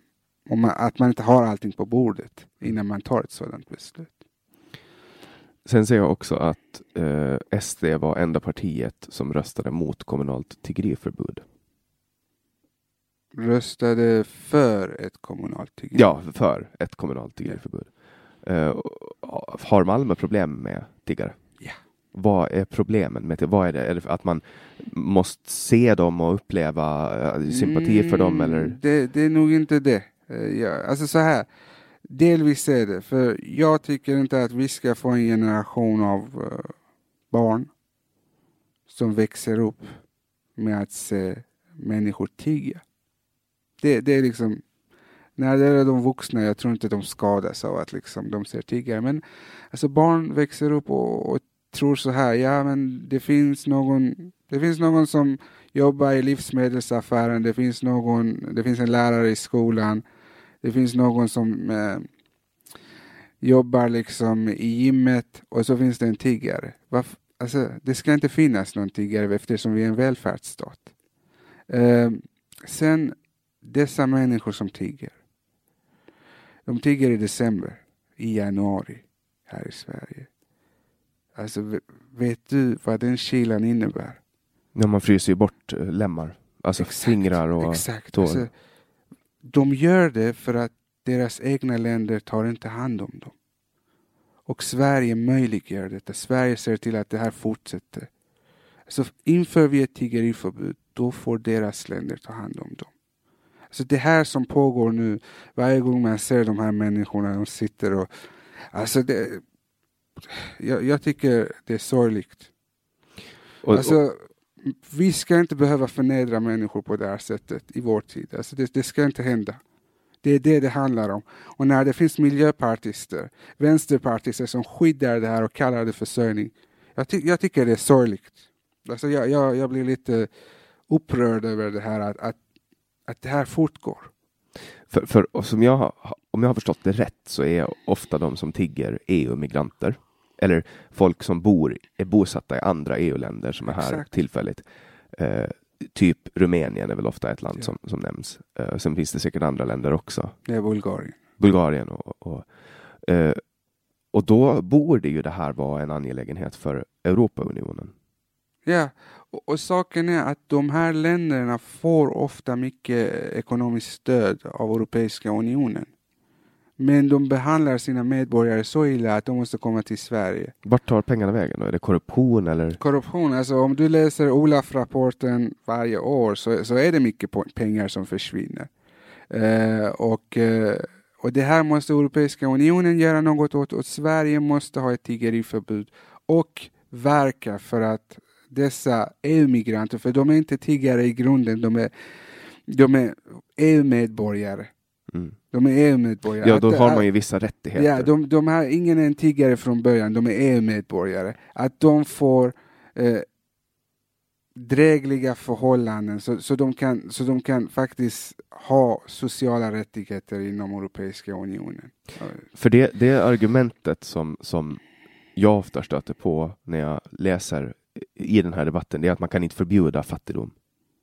man, att man inte har allting på bordet innan man tar ett sådant beslut. Sen ser jag också att eh, SD var enda partiet som röstade mot kommunalt tiggeriförbud. Röstade för ett kommunalt tiggeri. Ja, för ett kommunalt tiggeriförbud. Eh, har Malmö problem med tiggare? Ja. Vad är problemen med det? Vad är det? Är det att man måste se dem och uppleva eh, sympati för dem? Mm, Eller? Det, det är nog inte det. Eh, ja, alltså så här. Delvis är det, för jag tycker inte att vi ska få en generation av eh, barn som växer upp med att se människor tigga. Det, det är liksom, när det är de vuxna, jag tror inte de skadas av att liksom de ser tiggare, men alltså barn växer upp och, och tror så här, ja men det finns någon, det finns någon som jobbar i livsmedelsaffären, det finns någon, det finns en lärare i skolan, det finns någon som eh, jobbar liksom i gymmet och så finns det en tiggare. Varf- alltså, det ska inte finnas någon tiggare eftersom vi är en välfärdsstat. Eh, sen dessa människor som tigger. De tigger i december, i januari här i Sverige. Alltså ve- vet du vad den kylan innebär? Ja, man fryser ju bort eh, lemmar, alltså fingrar och Exakt. tår. Alltså, de gör det för att deras egna länder tar inte hand om dem. Och Sverige möjliggör detta. Sverige ser till att det här fortsätter. Så inför vi ett tiggeriförbud, då får deras länder ta hand om dem. Så det här som pågår nu, varje gång man ser de här människorna, de sitter och... Alltså det... Jag, jag tycker det är sorgligt. Och, och, Alltså, vi ska inte behöva förnedra människor på det här sättet i vår tid. Alltså det, det ska inte hända. Det är det det handlar om. Och när det finns miljöpartister, vänsterpartister som skyddar det här och kallar det försörjning. Jag, ty jag tycker det är sorgligt. Alltså jag, jag, jag blir lite upprörd över det här att, att, att det här fortgår. för, för, och som jag, om jag har förstått det rätt så är ofta de som tigger EU-migranter. Eller folk som bor, är bosatta i andra EU-länder som är här Exakt. tillfälligt. Eh, typ Rumänien är väl ofta ett land Ja. som, som nämns. Eh, sen finns det säkert andra länder också. Det är Bulgarien. Bulgarien och, och, eh, och då borde ju det här vara en angelägenhet för Europaunionen. Ja, och, och saken är att de här länderna får ofta mycket ekonomiskt stöd av Europeiska unionen. Men de behandlar sina medborgare så illa att de måste komma till Sverige. Vart tar pengarna vägen då? Är det korruption eller? Korruption, alltså om du läser Olaf-rapporten varje år så, så är det mycket pengar som försvinner. Eh, och, eh, och det här måste Europeiska unionen göra något åt och Sverige måste ha ett tiggeriförbud och verka för att dessa EU-migranter, för de är inte tiggare i grunden, de är, de är EU-medborgare. Mm. De är EU-medborgare. Ja, då har man ju vissa rättigheter. Ja, de, de här, ingen är en tiggare från början, de är EU-medborgare. Att de får eh, drägliga förhållanden så, så, de kan, så de kan faktiskt ha sociala rättigheter inom Europeiska unionen. För det, det argumentet som, som jag ofta stöter på när jag läser i den här debatten, det är att man kan inte förbjuda fattigdom.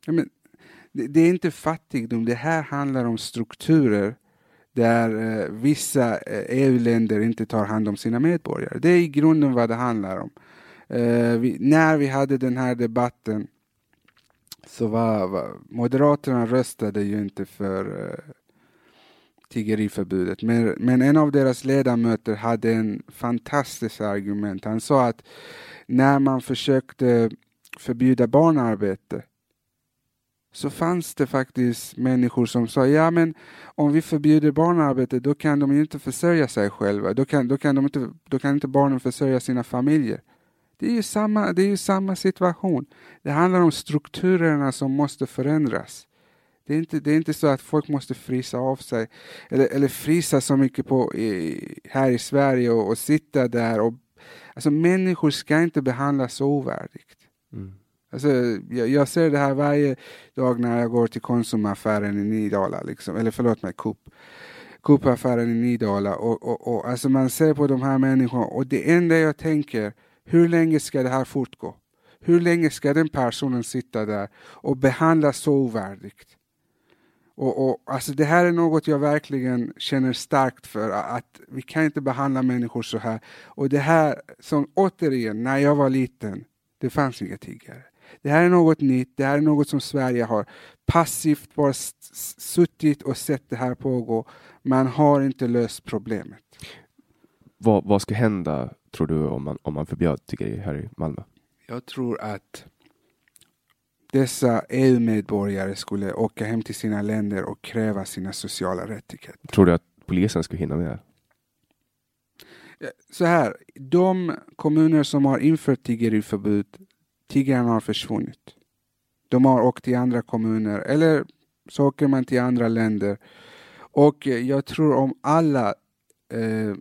Ja, men, det, det är inte fattigdom, det här handlar om strukturer där eh, vissa eh, EU-länder inte tar hand om sina medborgare. Det är i grunden vad det handlar om. Eh, vi, när vi hade den här debatten så var, var Moderaterna röstade ju inte för eh, tiggeriförbudet. Men, men en av deras ledamöter hade en fantastisk argument. Han sa att när man försökte förbjuda barnarbete så fanns det faktiskt människor som sa ja men om vi förbjuder barnarbete då kan de ju inte försörja sig själva. Då kan, då kan, de inte, då kan inte barnen försörja sina familjer. Det är, ju samma, det är ju samma situation. Det handlar om strukturerna som måste förändras. Det är inte, det är inte så att folk måste frysa av sig eller, eller frysa så mycket på, i, här i Sverige och, och, sitta där. Och, alltså människor ska inte behandlas så ovärdigt. Mm. Alltså, jag, jag, ser det här varje dag när jag går till Konsumaffären i Nydala, liksom, eller förlåt mig, Coop. Coop-affären i Nydala och, och, och alltså man ser på de här människorna och det enda jag tänker, hur länge ska det här fortgå? Hur länge ska den personen sitta där och behandlas så ovärdigt? Och, och, alltså det här är något jag verkligen känner starkt för, att vi kan inte behandla människor så här. Och det här, som återigen, när jag var liten, det fanns inga tiggare. Det här är något nytt, det här är något som Sverige har passivt bara suttit och sett det här pågå. Man har inte löst problemet. Vad, vad ska hända, tror du, om man, om man förbjöd tiggeri här i Malmö? Jag tror att dessa EU-medborgare skulle åka hem till sina länder och kräva sina sociala rättigheter. Tror du att polisen skulle hinna med? Så här, de kommuner som har infört tiggeriförbud, tiggarna har försvunnit. De har åkt till andra kommuner eller så åker man till andra länder. Och eh, jag tror om alla, eh,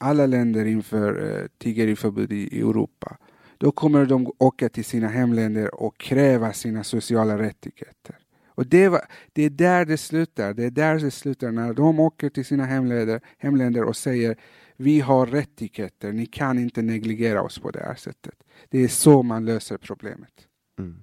alla länder inför eh, tiggeriförbud i, i Europa då kommer de åka till sina hemländer och kräva sina sociala rättigheter. Och det, var, det är där det slutar. Det är där det slutar när de åker till sina hemländer, hemländer och säger vi har rättigheter, ni kan inte negligera oss på det här sättet. Det är så man löser problemet. Mm.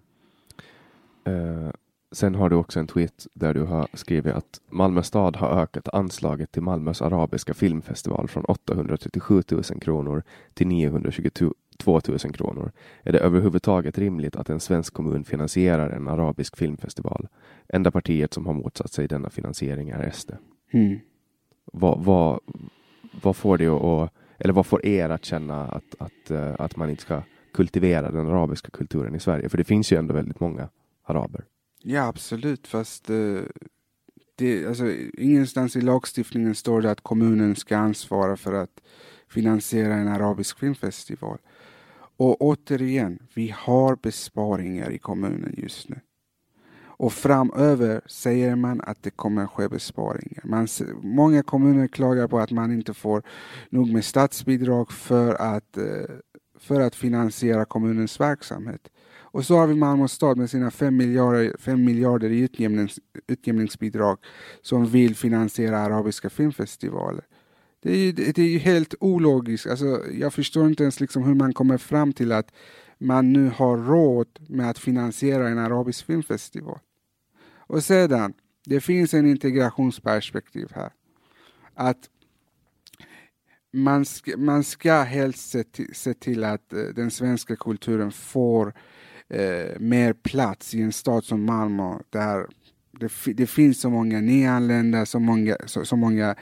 Uh, sen har du också en tweet där du har skrivit att Malmö stad har ökat anslaget till Malmös arabiska filmfestival från 837 000 kronor till 922 2000 kronor. Är det överhuvudtaget rimligt att en svensk kommun finansierar en arabisk filmfestival? Enda partiet som har motsatt sig denna finansiering är SD. Mm. Vad, vad, vad får det att, eller vad får er att känna att, att, eh, att man inte ska kultivera den arabiska kulturen i Sverige? För det finns ju ändå väldigt många araber. Ja, absolut, fast eh, det, alltså, ingenstans i lagstiftningen står det att kommunen ska ansvara för att finansiera en arabisk filmfestival. Och återigen, vi har besparingar i kommunen just nu. Och framöver säger man att det kommer ske besparingar. Man, många kommuner klagar på att man inte får nog med statsbidrag för att, eh, för att finansiera kommunens verksamhet. Och så har vi Malmö stad med sina 5 miljarder, 5 miljarder i utjämnings, utjämningsbidrag som vill finansiera arabiska filmfestivaler. Det är ju, det är ju helt ologiskt. Alltså, jag förstår inte ens liksom hur man kommer fram till att man nu har råd med att finansiera en arabisk filmfestival. Och sedan, det finns en integrationsperspektiv här. Att man ska, man ska helst se till, se till att eh, den svenska kulturen får eh, mer plats i en stad som Malmö där det, det, finns så många nyanlända, så många, så, så, många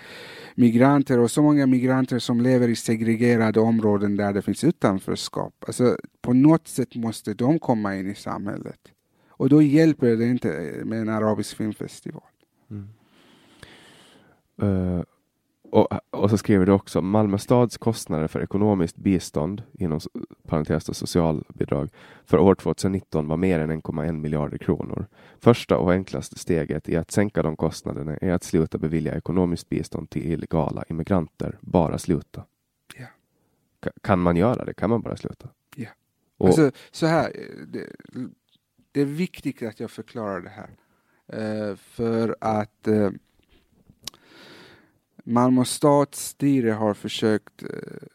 migranter och så många migranter som lever i segregerade områden där det finns utanförskap. Alltså, på något sätt måste de komma in i samhället. Och då hjälper det inte med en arabisk filmfestival. Mm. Uh, och, och så skriver du också Malmö stads kostnader för ekonomiskt bistånd, inom parentes och socialbidrag, för år 2019 var mer än 1,1 miljarder kronor. Första och enklaste steget i att sänka de kostnaderna är att sluta bevilja ekonomiskt bistånd till illegala immigranter. Bara sluta. Ja. Kan man göra det? Kan man bara sluta? Ja. Och, alltså, så här, det, det, är viktigt att jag förklarar det här. Uh, för att uh, Malmö stads styre har försökt eh,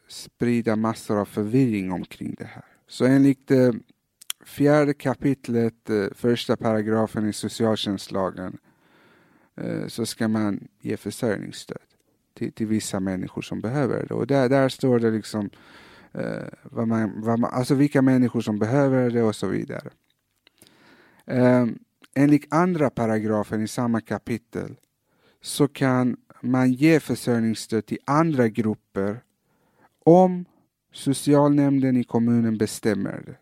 sprida massor av förvirring omkring det här. Så enligt eh, fjärde kapitlet, eh, första paragrafen i socialtjänstlagen så ska man ge försörjningsstöd till, till vissa människor som behöver det. Och där, där står det liksom eh, vad man, vad man, alltså vilka människor som behöver det och så vidare. Eh, enligt andra paragrafen i samma kapitel så kan man ge försörjningsstöd till andra grupper om socialnämnden i kommunen bestämmer det.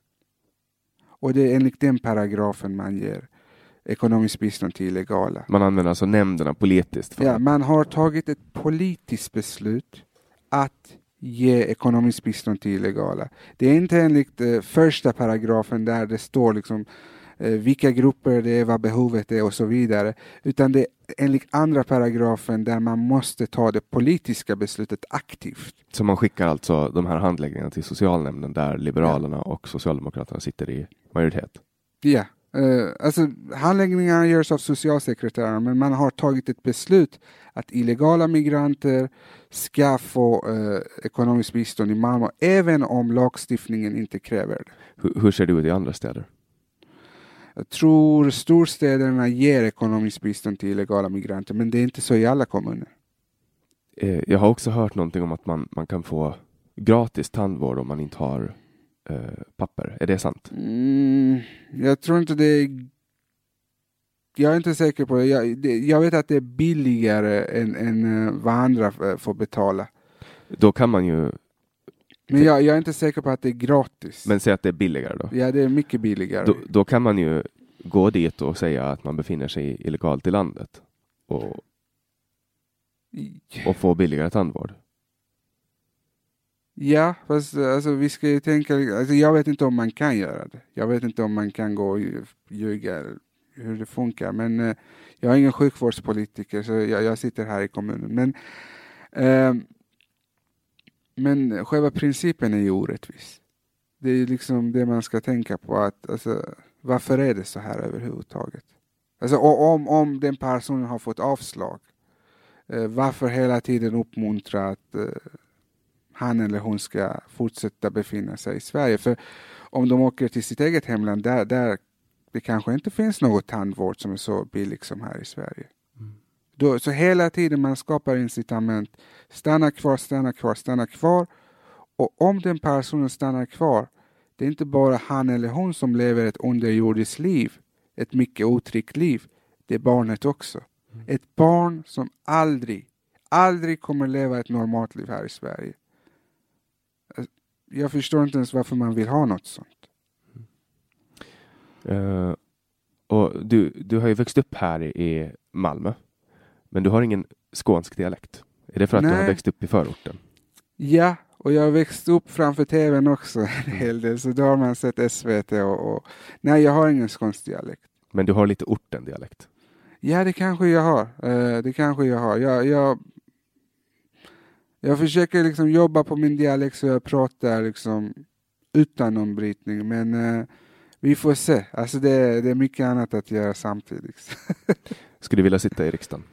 Och det är enligt den paragrafen man ger ekonomiskt bistånd till illegala. Man använder alltså nämnderna politiskt? Ja, man har tagit ett politiskt beslut att ge ekonomiskt bistånd till illegala. Det är inte enligt eh, första paragrafen där det står liksom vilka grupper det är, vad behovet är och så vidare. Utan det är enligt andra paragrafen där man måste ta det politiska beslutet aktivt. Så man skickar alltså de här handläggningarna till socialnämnden där Liberalerna och Socialdemokraterna sitter i majoritet? Ja, eh, alltså handläggningarna görs av socialsekreteraren men man har tagit ett beslut att illegala migranter ska få eh, ekonomiskt bistånd i Malmö även om lagstiftningen inte kräver det. Hur, hur ser det ut i andra städer? Jag tror storstäderna ger ekonomiskt bistånd till illegala migranter men det är inte så i alla kommuner. Eh, jag har också hört någonting om att man, man kan få gratis tandvård om man inte har eh, papper. Är det sant? Mm, jag tror inte det är... Jag är inte säker på det. Jag, det, jag vet att det är billigare än, än eh, vad andra eh, får betala. Då kan man ju, Men jag, jag är inte säker på att det är gratis. men säg att det är billigare då. Ja, det är mycket billigare. då. Då kan man ju gå dit och säga att man befinner sig illegalt i landet och, och få billigare tandvård. Ja, fast alltså, vi ska ju tänka, alltså, jag vet inte om man kan göra det. Jag vet inte om man kan gå och ljuga hur det funkar. Men eh, jag är ingen sjukvårdspolitiker så jag, jag sitter här i kommunen. Men, eh, men själva principen är ju orättvis. Det är ju liksom det man ska tänka på. att alltså, Varför är det så här överhuvudtaget? Alltså, och om, om den personen har fått avslag, eh, varför hela tiden uppmuntra att eh, han eller hon ska fortsätta befinna sig i Sverige. För om de åker till sitt eget hemland, där, där det kanske inte finns något tandvård som är så billig som här i Sverige. Då, så hela tiden man skapar incitament. Stanna kvar, stanna kvar, stanna kvar. Och om den personen stannar kvar, det är inte bara han eller hon som lever ett underjordiskt liv, ett mycket otryggt liv. Det är barnet också. Ett barn som aldrig, aldrig kommer leva ett normalt liv här i Sverige jag förstår inte ens varför man vill ha något sånt. Eh, och du, du har ju växt upp här i Malmö, men du har ingen skånsk dialekt. Är det för att du har Nej. växt upp i förorten? Ja, och jag har växt upp framför tvn också [laughs] en hel del, så då har man sett SVT och, och... Nej, jag har ingen skånsk dialekt. Men du har lite orten-dialekt? Ja, det kanske jag har. Eh, det kanske jag har. Jag, jag, jag försöker liksom jobba på min dialekt så jag pratar liksom utan någon brytning, men eh, vi får se. Alltså det, det är mycket annat att göra samtidigt. [laughs] Skulle du vilja sitta i riksdagen?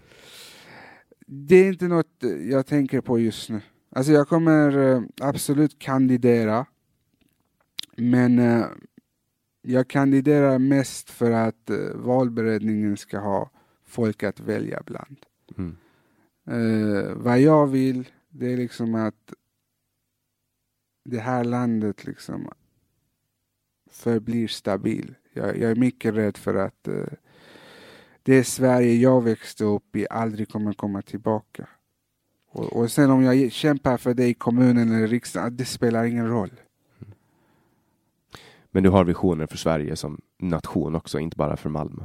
Det är inte något eh, jag tänker på just nu. Alltså jag kommer eh, absolut kandidera. Men eh, jag kandiderar mest för att valberedningen ska ha folk att välja bland. Mm. Vad jag vill, det är liksom att det här landet liksom förblir stabil. Jag, jag är mycket rädd för att eh, det Sverige jag växte upp i aldrig kommer komma tillbaka. Och, och sen om jag kämpar för det i kommunen eller riksdagen, det spelar ingen roll. Men du har visioner för Sverige som nation också, inte bara för Malmö?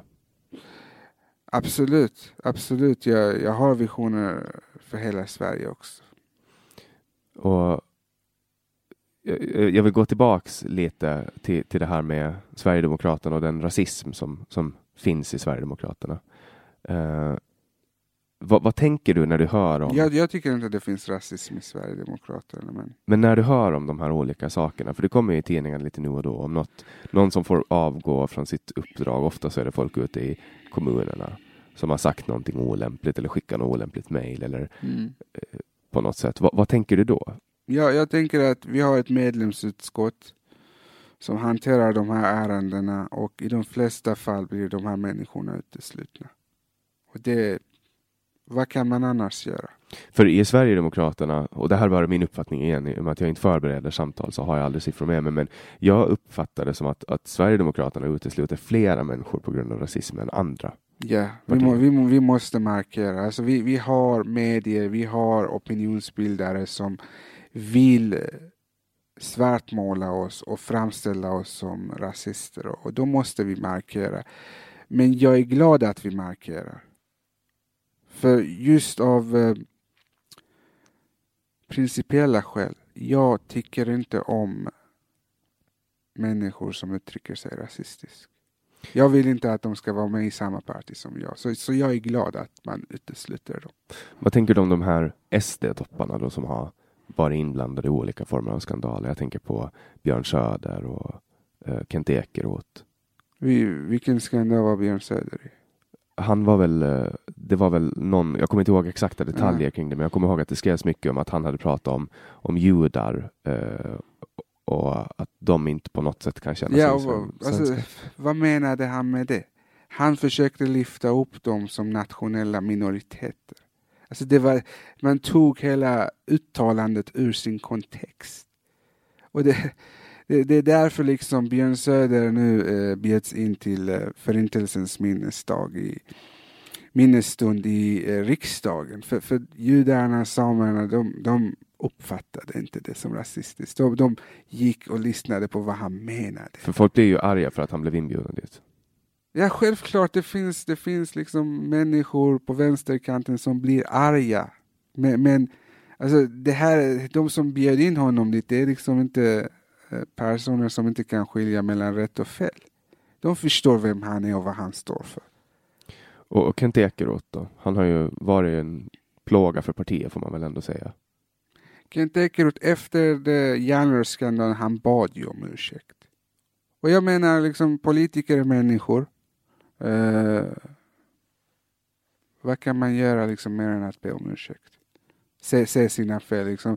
Absolut, absolut. Jag, jag har visioner för hela Sverige också. Och jag jag vill gå tillbaks lite till, till det här med Sverigedemokraterna och den rasism som, som finns i Sverigedemokraterna. Eh, vad, vad tänker du när du hör om, Jag, jag tycker inte det finns rasism i Sverigedemokraterna. Men men när du hör om de här olika sakerna, för det kommer ju i tidningen lite nu och då om något, någon som får avgå från sitt uppdrag, ofta så är det folk ute i kommunerna som har sagt någonting olämpligt eller skickat något olämpligt mejl eller mm. på något sätt. Vad, vad tänker du då? Ja, jag tänker att vi har ett medlemsutskott som hanterar de här ärendena och i de flesta fall blir de här människorna uteslutna. Och det, vad kan man annars göra? För i Sverigedemokraterna, och det här var min uppfattning igen, i och med att jag inte förbereder samtal så har jag aldrig siffror med mig, men jag uppfattar det som att, att Sverigedemokraterna utesluter flera människor på grund av rasism än andra. Ja, vi, må, vi, må, vi måste markera. Alltså vi, vi har medier, vi har opinionsbildare som vill svartmåla oss och framställa oss som rasister och då måste vi markera. Men jag är glad att vi markerar. För just av eh, principiella skäl, jag tycker inte om människor som uttrycker sig rasistiskt. Jag vill inte att de ska vara med i samma parti som jag, så, så jag är glad att man utesluter dem. Vad tänker du om de här SD-topparna då som har varit inblandade i olika former av skandaler? Jag tänker på Björn Söder och eh, Kent Ekeroth. Vi, vilken skandal var Björn Söder i? Han var väl, eh, det var väl någon, jag kommer inte ihåg exakta detaljer Nej. kring det, men jag kommer ihåg att det skrevs mycket om att han hade pratat om, om judar eh, och att de inte på något sätt kan känna sig Ja, som och, alltså, vad menade han med det? Han försökte lyfta upp dem som nationella minoriteter. Alltså det var, man tog hela uttalandet ur sin kontext. Och det, det, det är därför liksom Björn Söder nu eh, bjöds in till eh, Förintelsens minnesdag i minnesstund i eh, riksdagen. För, för judarna, samerna, de, de uppfattade inte det som rasistiskt. De, de gick och lyssnade på vad han menade. För folk blir ju arga för att han blev inbjuden dit. Ja, självklart, det finns, det finns liksom människor på vänsterkanten som blir arga. Men, men alltså, det här, de som bjöd in honom dit, det är liksom inte eh, personer som inte kan skilja mellan rätt och fel. De förstår vem han är och vad han står för. Och, och Kent Ekeroth då? Han har ju varit en plåga för partiet får man väl ändå säga. Kent Ekeroth, efter det järnrörsskandalen, han bad ju om ursäkt. Och jag menar, liksom politiker är människor. Eh, vad kan man göra liksom mer än att be om ursäkt? Se, se sina fel. Liksom.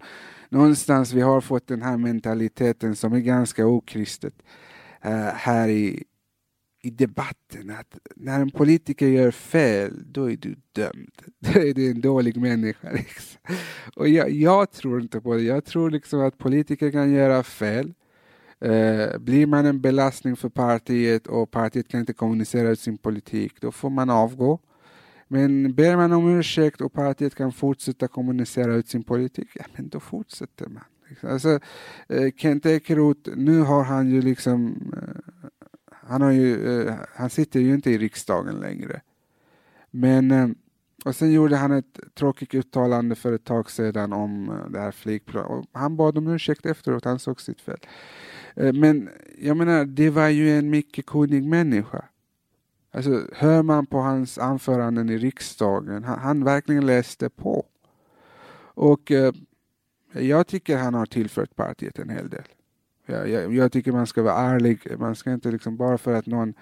Någonstans vi har fått den här mentaliteten som är ganska okristet eh, här i, i debatten. Att när en politiker gör fel, då är du dömd. [laughs] Då är du en dålig människa. Liksom. Och jag, jag tror inte på det. Jag tror liksom att politiker kan göra fel. Eh, blir man en belastning för partiet och partiet kan inte kommunicera ut sin politik, då får man avgå. Men ber man om ursäkt och partiet kan fortsätta kommunicera ut sin politik, ja men då fortsätter man. Liksom. Alltså, eh, Kent Ekeroth, nu har han ju liksom, eh, han, har ju, eh, han sitter ju inte i riksdagen längre. Men, eh, och sen gjorde han ett tråkigt uttalande för ett tag sedan om eh, det här flygplanet. Han bad om ursäkt efteråt, han såg sitt fel. Eh, men jag menar, det var ju en mycket kunnig människa. Alltså, hör man på hans anföranden i riksdagen, han, han verkligen läste på. Och eh, jag tycker han har tillfört partiet en hel del. Jag, jag, jag tycker man ska vara ärlig, man ska inte liksom bara för att någon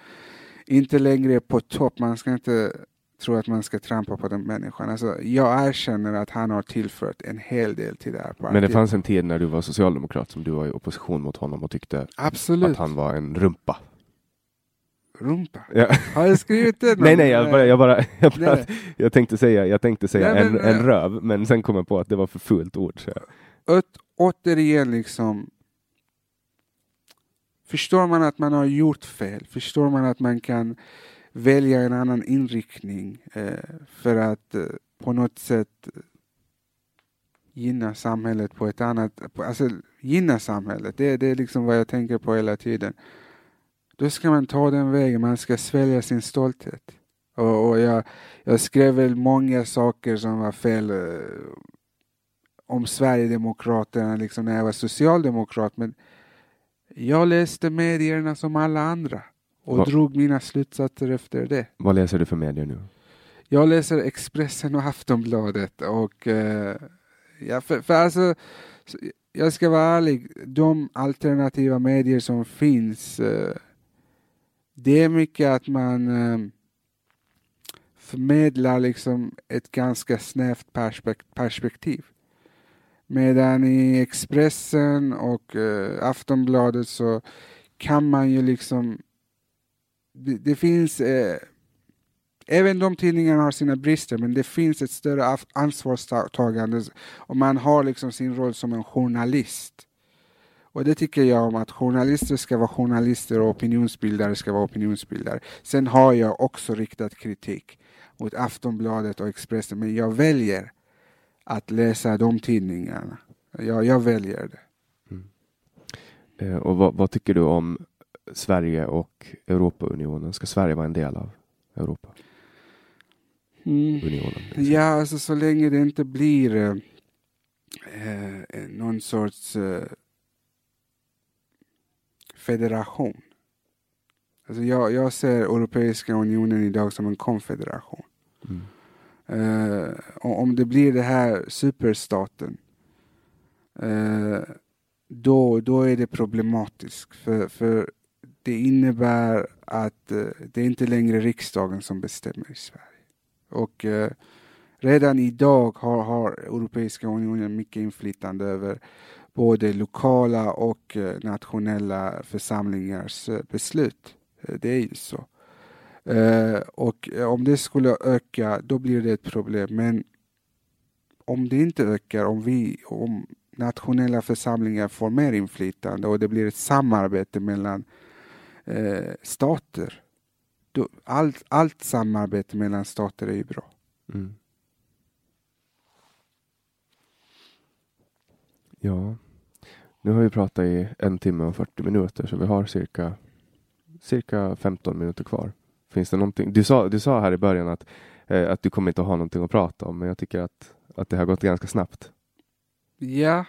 inte längre är på topp, man ska inte tro att man ska trampa på den människan. Alltså, jag erkänner att han har tillfört en hel del till det här partiet. Men det fanns en tid när du var socialdemokrat som du var i opposition mot honom och tyckte Absolut. att han var en rumpa. Rumpa. Ja. Har jag skrivit det? [laughs] nej, nej, jag bara, jag, bara, jag, bara, Nej, [laughs] jag tänkte säga, jag tänkte säga Nej, en, men, en eh, röv, men sen kom jag på att det var för fult ord. Så Åt, återigen liksom Förstår man att man har gjort fel, förstår man att man kan välja en annan inriktning eh, för att eh, på något sätt eh, gynna samhället på ett annat, alltså gynna samhället, det, det är liksom vad jag tänker på hela tiden. Då ska man ta den vägen, man ska svälja sin stolthet. Och, och jag, jag skrev väl många saker som var fel eh, om Sverigedemokraterna liksom när jag var socialdemokrat, men jag läste medierna som alla andra och Va- drog mina slutsatser efter det. vad läser du för medier nu? Jag läser Expressen och Aftonbladet och eh, ja, för, för alltså, så- jag ska vara ärlig, de alternativa medier som finns, eh, det är mycket att man eh, förmedlar liksom ett ganska snävt perspek- perspektiv. Medan i Expressen och eh, Aftonbladet så kan man ju liksom det, det finns eh, även de tidningarna har sina brister, men det finns ett större ansvarstagande och man har liksom sin roll som en journalist. Och det tycker jag om att journalister ska vara journalister och opinionsbildare ska vara opinionsbildare. Sen har jag också riktat kritik mot Aftonbladet och Expressen, men jag väljer att läsa de tidningarna. Jag, jag väljer det. Mm. Eh, och vad, vad tycker du om Sverige och Europaunionen? Ska Sverige vara en del av Europa? Mm. Unionen? Ja, alltså så länge det inte blir eh, eh, någon sorts eh, federation. Alltså jag, jag ser Europeiska unionen idag som en konfederation. Mm. Och om det blir det här superstaten, eh, då, då är det problematiskt. För, för det innebär att eh, det är inte längre riksdagen som bestämmer i Sverige. Och eh, redan idag har, har Europeiska unionen mycket inflytande över både lokala och eh, nationella församlingars eh, beslut. Eh, Det är ju så. Eh, och eh, om det skulle öka, då blir det ett problem. Men om det inte ökar, om vi, om nationella församlingar får mer inflytande och det blir ett samarbete mellan eh, stater. Då, allt, allt samarbete mellan stater är ju bra. Mm. Ja, nu har vi pratat i en timme och 40 minuter så vi har cirka, cirka 15 minuter kvar. Finns det någonting? Du sa, du sa här i början att, eh, att du kommer inte att ha någonting att prata om men jag tycker att, att det har gått ganska snabbt. Ja,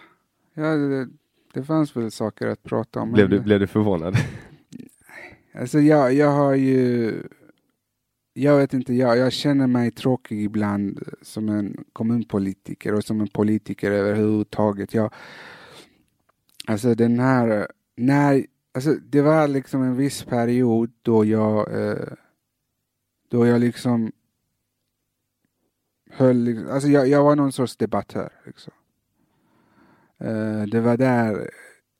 ja det, det fanns väl saker att prata om. Blev du, blev du förvånad? [laughs] Alltså jag, jag har ju... Jag vet inte, jag, jag känner mig tråkig ibland som en kommunpolitiker och som en politiker överhuvudtaget. Jag, alltså den här... När, alltså det var liksom en viss period då jag... Eh, då jag liksom höll... Alltså jag, jag var någon sorts debattör. Liksom. Eh, det var där...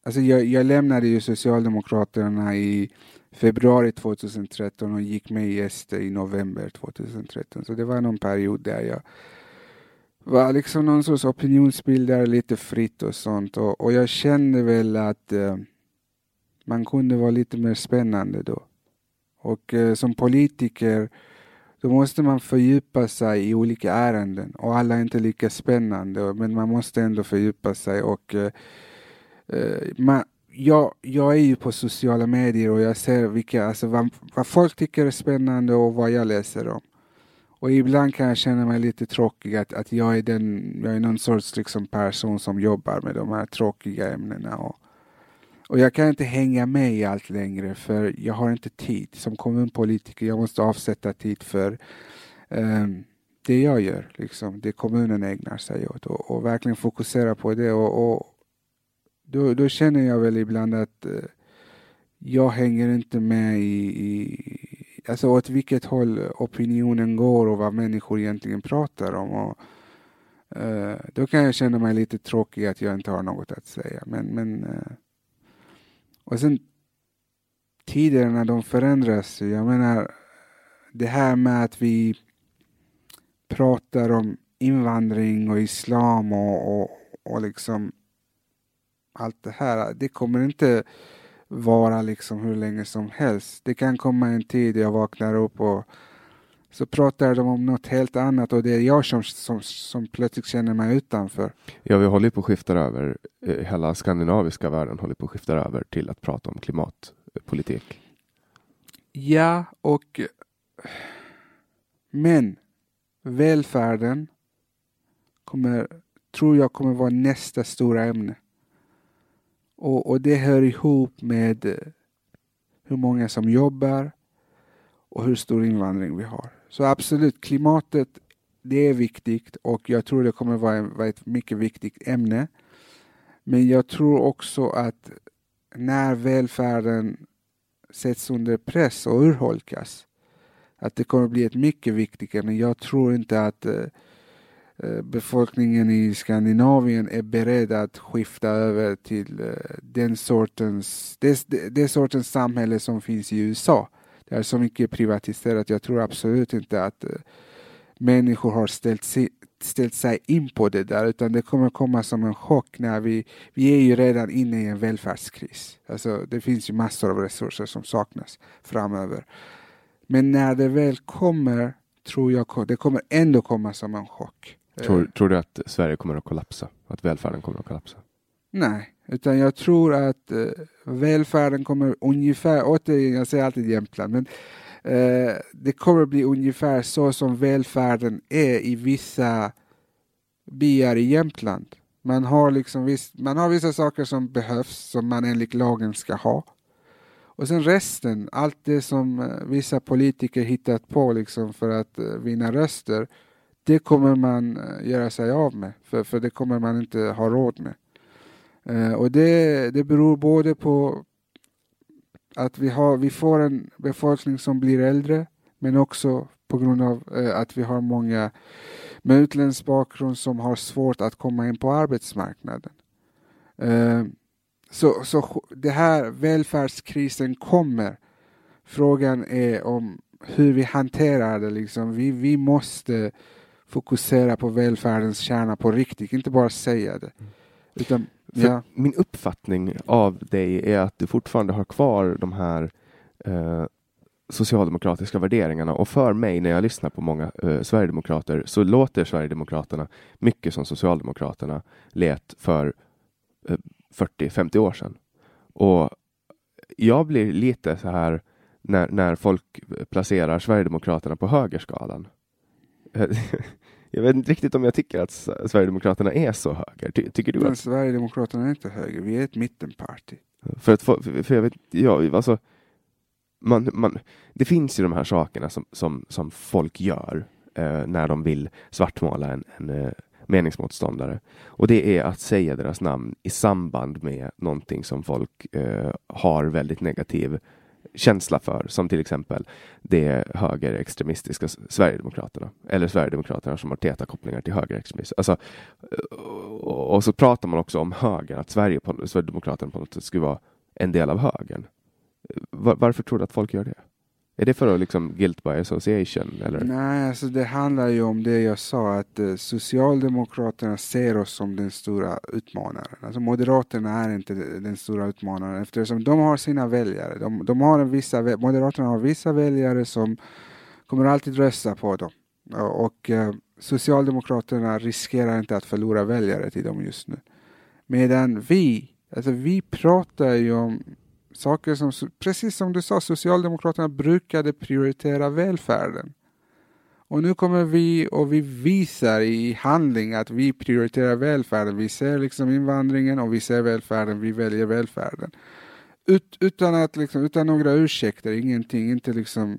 Alltså jag, jag lämnade ju Socialdemokraterna i februari 2013 och gick med i SD i november 2013. Så det var någon period där jag var liksom någon sorts opinionsbildare lite fritt och sånt. Och, och jag kände väl att eh, man kunde vara lite mer spännande då. Och eh, som politiker då måste man fördjupa sig i olika ärenden och alla är inte lika spännande men man måste ändå fördjupa sig och eh, eh, man, jag, jag är ju på sociala medier och jag ser vilka, alltså vad, vad folk tycker är spännande och vad jag läser om. Och ibland kan jag känna mig lite tråkig att, att jag är den, jag är någon sorts liksom person som jobbar med de här tråkiga ämnena. Och, och jag kan inte hänga med i allt längre för jag har inte tid. Som kommunpolitiker, jag måste avsätta tid för um, det jag gör, liksom, det kommunen ägnar sig åt och, och verkligen fokusera på det. Och, och då, då känner jag väl ibland att eh, jag hänger inte med i, i alltså åt vilket håll opinionen går och vad människor egentligen pratar om. Och, eh, då kan jag känna mig lite tråkig att jag inte har något att säga. Men, men, eh, och sen tiderna de förändras. Jag menar det här med att vi pratar om invandring och islam och, och, och liksom allt det här. Det kommer inte vara liksom hur länge som helst. Det kan komma en tid jag vaknar upp och så pratar de om något helt annat och det är jag som, som, som plötsligt känner mig utanför. Ja, vi håller på att skifta över, eh, hela skandinaviska världen håller på att skifta över till att prata om klimatpolitik. Ja, och men välfärden kommer, tror jag kommer vara nästa stora ämne. Och, och det hör ihop med eh, hur många som jobbar och hur stor invandring vi har. Så absolut, klimatet det är viktigt och jag tror det kommer vara, vara ett mycket viktigt ämne. Men jag tror också att när välfärden sätts under press och urholkas att det kommer bli ett mycket viktigt ämne. Jag tror inte att eh, Eh, befolkningen i Skandinavien är beredd att skifta över till eh, den sortens, det, det sortens samhälle som finns i USA. Det är så mycket privatiserat. Jag tror absolut inte att eh, människor har ställt sig, ställt sig in på det där utan det kommer komma som en chock när vi, vi är ju redan inne i en välfärdskris. Alltså det finns ju massor av resurser som saknas framöver. Men när det väl kommer tror jag det kommer ändå komma som en chock. Tror, tror du att Sverige kommer att kollapsa? Att välfärden kommer att kollapsa? Nej, utan jag tror att uh, välfärden kommer ungefär, återigen, jag säger alltid Jämtland, men uh, det kommer bli ungefär så som välfärden är i vissa byar i Jämtland. Man har, liksom viss, man har vissa saker som behövs, som man enligt lagen ska ha. Och sen resten, allt det som uh, vissa politiker hittat på liksom för att vinna röster, det kommer man eh, göra sig av med, för, för det kommer man inte ha råd med. Eh, och det, det beror både på att vi, har, vi får en befolkning som blir äldre men också på grund av eh, att vi har många med utländsk bakgrund som har svårt att komma in på arbetsmarknaden. Eh, så, så det här välfärdskrisen kommer. Frågan är om hur vi hanterar det. Liksom. Vi, vi måste fokusera på välfärdens kärna på riktigt, inte bara säga det. Utan Ja. Min uppfattning av dig är att du fortfarande har kvar de här eh, socialdemokratiska värderingarna och för mig när jag lyssnar på många eh, sverigedemokrater så låter Sverigedemokraterna mycket som Socialdemokraterna lät för eh, 40-50 år sedan. Och jag blir lite så här när, när folk placerar Sverigedemokraterna på högerskalan. [laughs] Jag vet inte riktigt om jag tycker att Sverigedemokraterna är så höger. Ty tycker du Men att... Sverigedemokraterna är inte höger, vi är ett mittenparti. För att för, för jag vet, ja, alltså, man, man, det finns ju de här sakerna som, som, som folk gör eh, när de vill svartmåla en, en eh, meningsmotståndare. Och det är att säga deras namn i samband med någonting som folk eh, har väldigt negativ känsla för, som till exempel det högerextremistiska Sverigedemokraterna eller Sverigedemokraterna som har täta kopplingar till högerextremism. Alltså, och så pratar man också om högern, att Sverige på, Sverigedemokraterna på något sätt skulle vara en del av högern. Var, varför tror du att folk gör det? Är det för att liksom guilt by association? Eller? Nej, alltså det handlar ju om det jag sa att eh, Socialdemokraterna ser oss som den stora utmanaren. Alltså Moderaterna är inte den stora utmanaren eftersom de har sina väljare. De, de har en vissa, Moderaterna har vissa väljare som kommer alltid rösta på dem. Och eh, Socialdemokraterna riskerar inte att förlora väljare till dem just nu. Medan vi, alltså vi pratar ju om saker som, precis som du sa, Socialdemokraterna brukade prioritera välfärden. Och nu kommer vi och vi visar i handling att vi prioriterar välfärden. Vi ser liksom invandringen och vi ser välfärden, vi väljer välfärden. Ut, utan, att liksom, utan några ursäkter, ingenting, inte liksom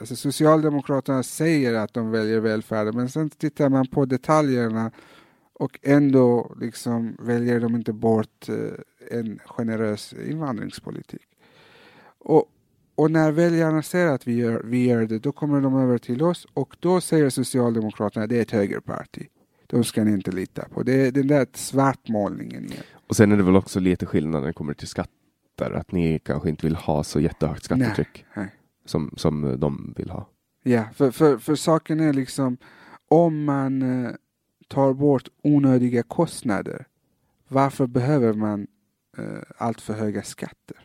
Alltså Socialdemokraterna säger att de väljer välfärden men sen tittar man på detaljerna och ändå liksom väljer de inte bort eh, en generös invandringspolitik. Och, och när väljarna ser att vi gör, vi gör det, då kommer de över till oss och då säger Socialdemokraterna att det är ett högerparti. De ska ni inte lita på. Det är den där svartmålningen igen. Och sen är det väl också lite skillnad när det kommer till skatter, att ni kanske inte vill ha så jättehögt skattetryck nej, nej. Som, som de vill ha. Ja, för, för, för saken är liksom om man eh, tar bort onödiga kostnader, varför behöver man eh, allt för höga skatter?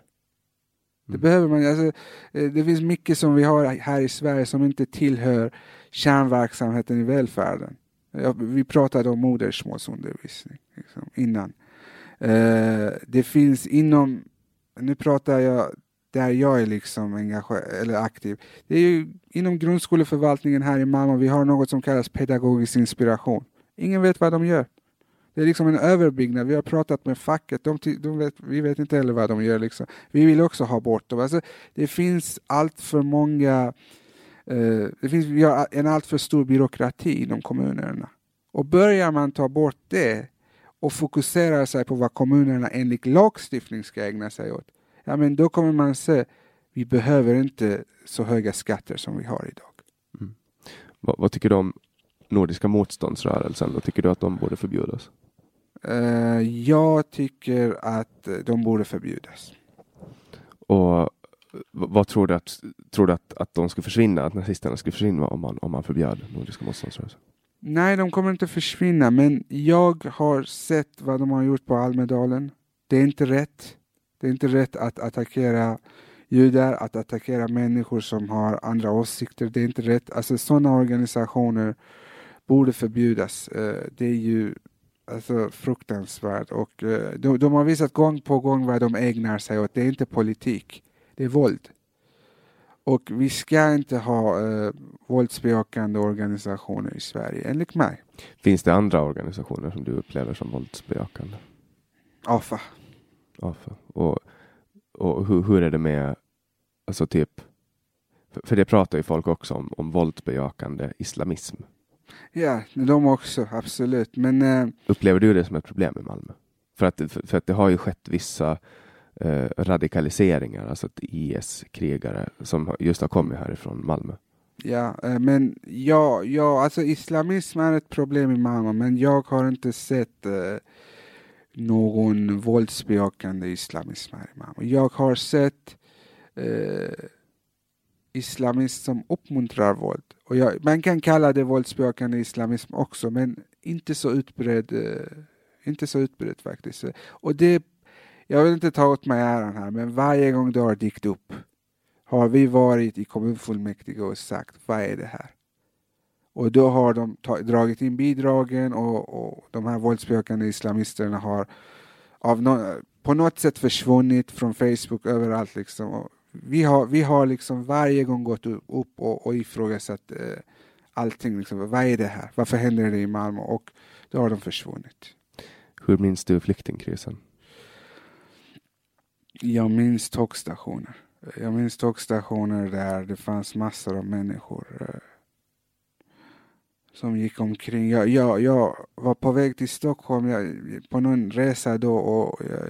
Det mm. behöver man. Alltså, eh, det finns mycket som vi har här i Sverige som inte tillhör kärnverksamheten i välfärden. Vi pratade om modersmålsundervisning liksom, innan. Eh, det finns inom, nu pratar jag där jag är liksom engagerad, eller aktiv. Det är ju inom grundskoleförvaltningen här i Malmö, vi har något som kallas pedagogisk inspiration. Ingen vet vad de gör. Det är liksom en överbyggnad. Vi har pratat med facket. De, de vet, vi vet inte heller vad de gör. Liksom. Vi vill också ha bort dem. Alltså, det finns allt för många... Eh, det finns, vi har en alltför stor byråkrati inom kommunerna. Och börjar man ta bort det och fokusera sig på vad kommunerna enligt lagstiftning ska ägna sig åt, ja men då kommer man se vi behöver inte så höga skatter som vi har idag. Mm. Vad, vad, tycker du om Nordiska motståndsrörelsen? Vad tycker du att de borde förbjudas? Uh, jag tycker att de borde förbjudas. Och vad tror du att, tror du att, att de skulle försvinna, att nazisterna skulle försvinna om man, om man förbjöd Nordiska motståndsrörelsen? Nej, de kommer inte försvinna, men jag har sett vad de har gjort på Almedalen. Det är inte rätt. Det är inte rätt att attackera judar, att attackera människor som har andra åsikter. Det är inte rätt. Alltså sådana organisationer borde förbjudas. Eh, Det är ju alltså, fruktansvärt och eh, de, de har visat gång på gång vad de ägnar sig åt. Det är inte politik, det är våld. Och vi ska inte ha eh, våldsbejakande organisationer i Sverige, enligt mig. Finns det andra organisationer som du upplever som våldsbejakande? AFA. AFA. Och, och hur, hur är det med, alltså typ, för, för det pratar ju folk också om, om våldsbejakande islamism. Ja, de också, absolut. Men eh, Upplever du det som ett problem i Malmö? För att, för, för att det har ju skett vissa eh, radikaliseringar, alltså att IS-krigare som just har kommit härifrån Malmö. Ja, eh, men ja, ja, alltså islamism är ett problem i Malmö, men jag har inte sett eh, någon våldsbejakande islamism här i Malmö. Jag har sett eh, islamism som uppmuntrar våld. Och jag, man kan kalla det våldsbejakande islamism också, men inte så utbredd, eh, inte så utbredd faktiskt. Och det, jag vill inte ta åt mig äran här, men varje gång det har dykt upp har vi varit i kommunfullmäktige och sagt vad är det här? Och då har de dragit in bidragen och, och de här våldsbejakande islamisterna har av no på något sätt försvunnit från Facebook överallt. Liksom. Och vi, har, vi har liksom varje gång gått upp och, och ifrågasatt eh, allting. Liksom. Vad är det här? Varför händer det i Malmö? Och då har de försvunnit. Hur minns du flyktingkrisen? Jag minns tågstationer. Jag minns tågstationer där det fanns massor av människor eh, som gick omkring. Jag, jag, jag var på väg till Stockholm jag, på någon resa då och jag,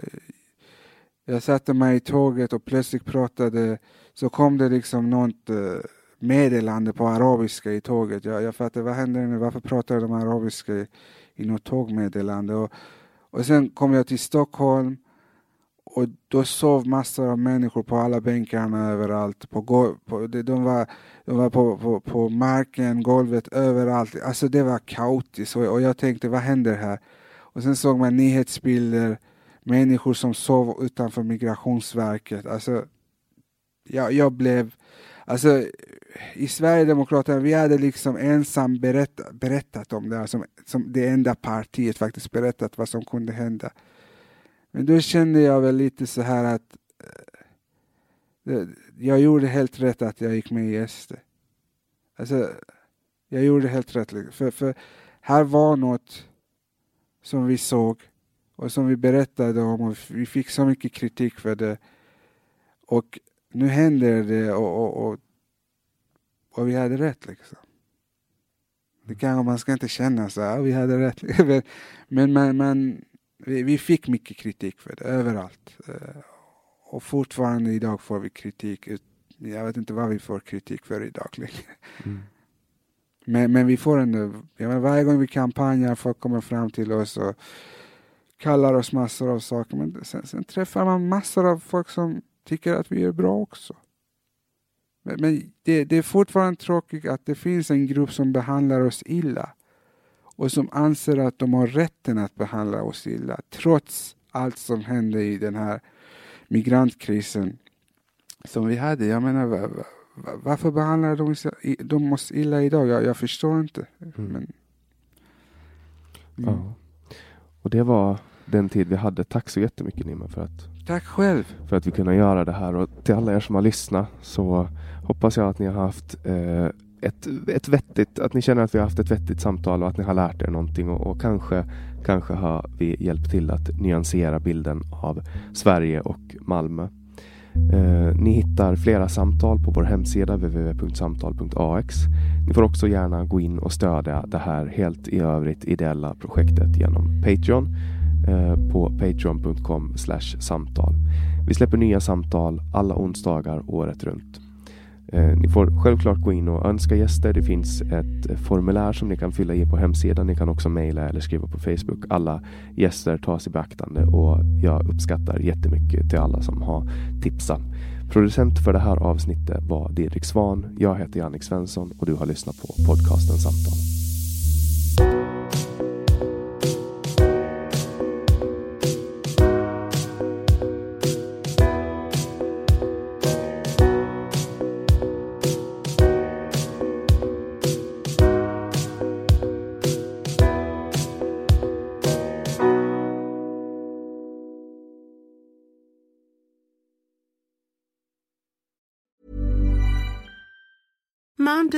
jag satte mig i tåget och plötsligt pratade, så kom det liksom något eh, meddelande på arabiska i tåget. Jag, jag fattade, vad händer nu? Varför pratar de arabiska i, i något tågmeddelande? Och, och sen kom jag till Stockholm och då sov massor av människor på alla bänkarna överallt. På, på, de, de var, de var på, på, på marken, golvet, överallt. Alltså det var kaotiskt och, och jag tänkte vad händer här? Och sen såg man nyhetsbilder, människor som sov utanför migrationsverket. Alltså, jag, jag blev... Alltså, i Sverigedemokraterna, vi hade liksom ensam berättat, berättat om det här, som, som det enda partiet faktiskt berättat vad som kunde hända. Men då kände jag väl lite så här att eh, jag gjorde helt rätt att jag gick med i SD. Alltså, jag gjorde helt rätt. Liksom. För, för här var något som vi såg och som vi berättade om vi fick så mycket kritik för det. Och nu händer det och, och, och, och vi hade rätt liksom. Det kanske man ska inte känna så här, vi hade rätt. [laughs] Men, man, man, vi, vi fick mycket kritik för det överallt. Eh, Och fortfarande idag får vi kritik. Jag vet inte vad vi får kritik för idag längre. Mm. Men, men vi får ändå, jag menar, varje gång vi kampanjar, folk kommer fram till oss och kallar oss massor av saker. Men sen, sen träffar man massor av folk som tycker att vi är bra också. Men, men det, det är fortfarande tråkigt att det finns en grupp som behandlar oss illa och som anser att de har rätten att behandla oss illa trots allt som hände i den här migrantkrisen som vi hade. Jag menar, va- va- va- varför behandlar de, de oss illa idag? Jag, jag förstår inte. Men, mm. Ja. Och det var den tid vi hade. Tack så jättemycket Nima för att, Tack själv. för att vi kunde göra det här. Och till alla er som har lyssnat så hoppas jag att ni har haft eh, ett, ett vettigt, att ni känner att vi har haft ett vettigt samtal och att ni har lärt er någonting och, och kanske, kanske har vi hjälpt till att nyansera bilden av Sverige och Malmö. Eh, ni hittar flera samtal på vår hemsida www.samtal.ax. Ni får också gärna gå in och stödja det här helt i övrigt ideella projektet genom Patreon Eh, på patreon.com samtal. Vi släpper nya samtal alla onsdagar året runt. Eh, ni får självklart gå in och önska gäster. Det finns ett formulär som ni kan fylla i på hemsidan. Ni kan också mejla eller skriva på Facebook. Alla gäster tas i beaktande och jag uppskattar jättemycket till alla som har tipsat. Producent för det här avsnittet var Didrik Svan. Jag heter Jannik Svensson och du har lyssnat på podcasten Samtal.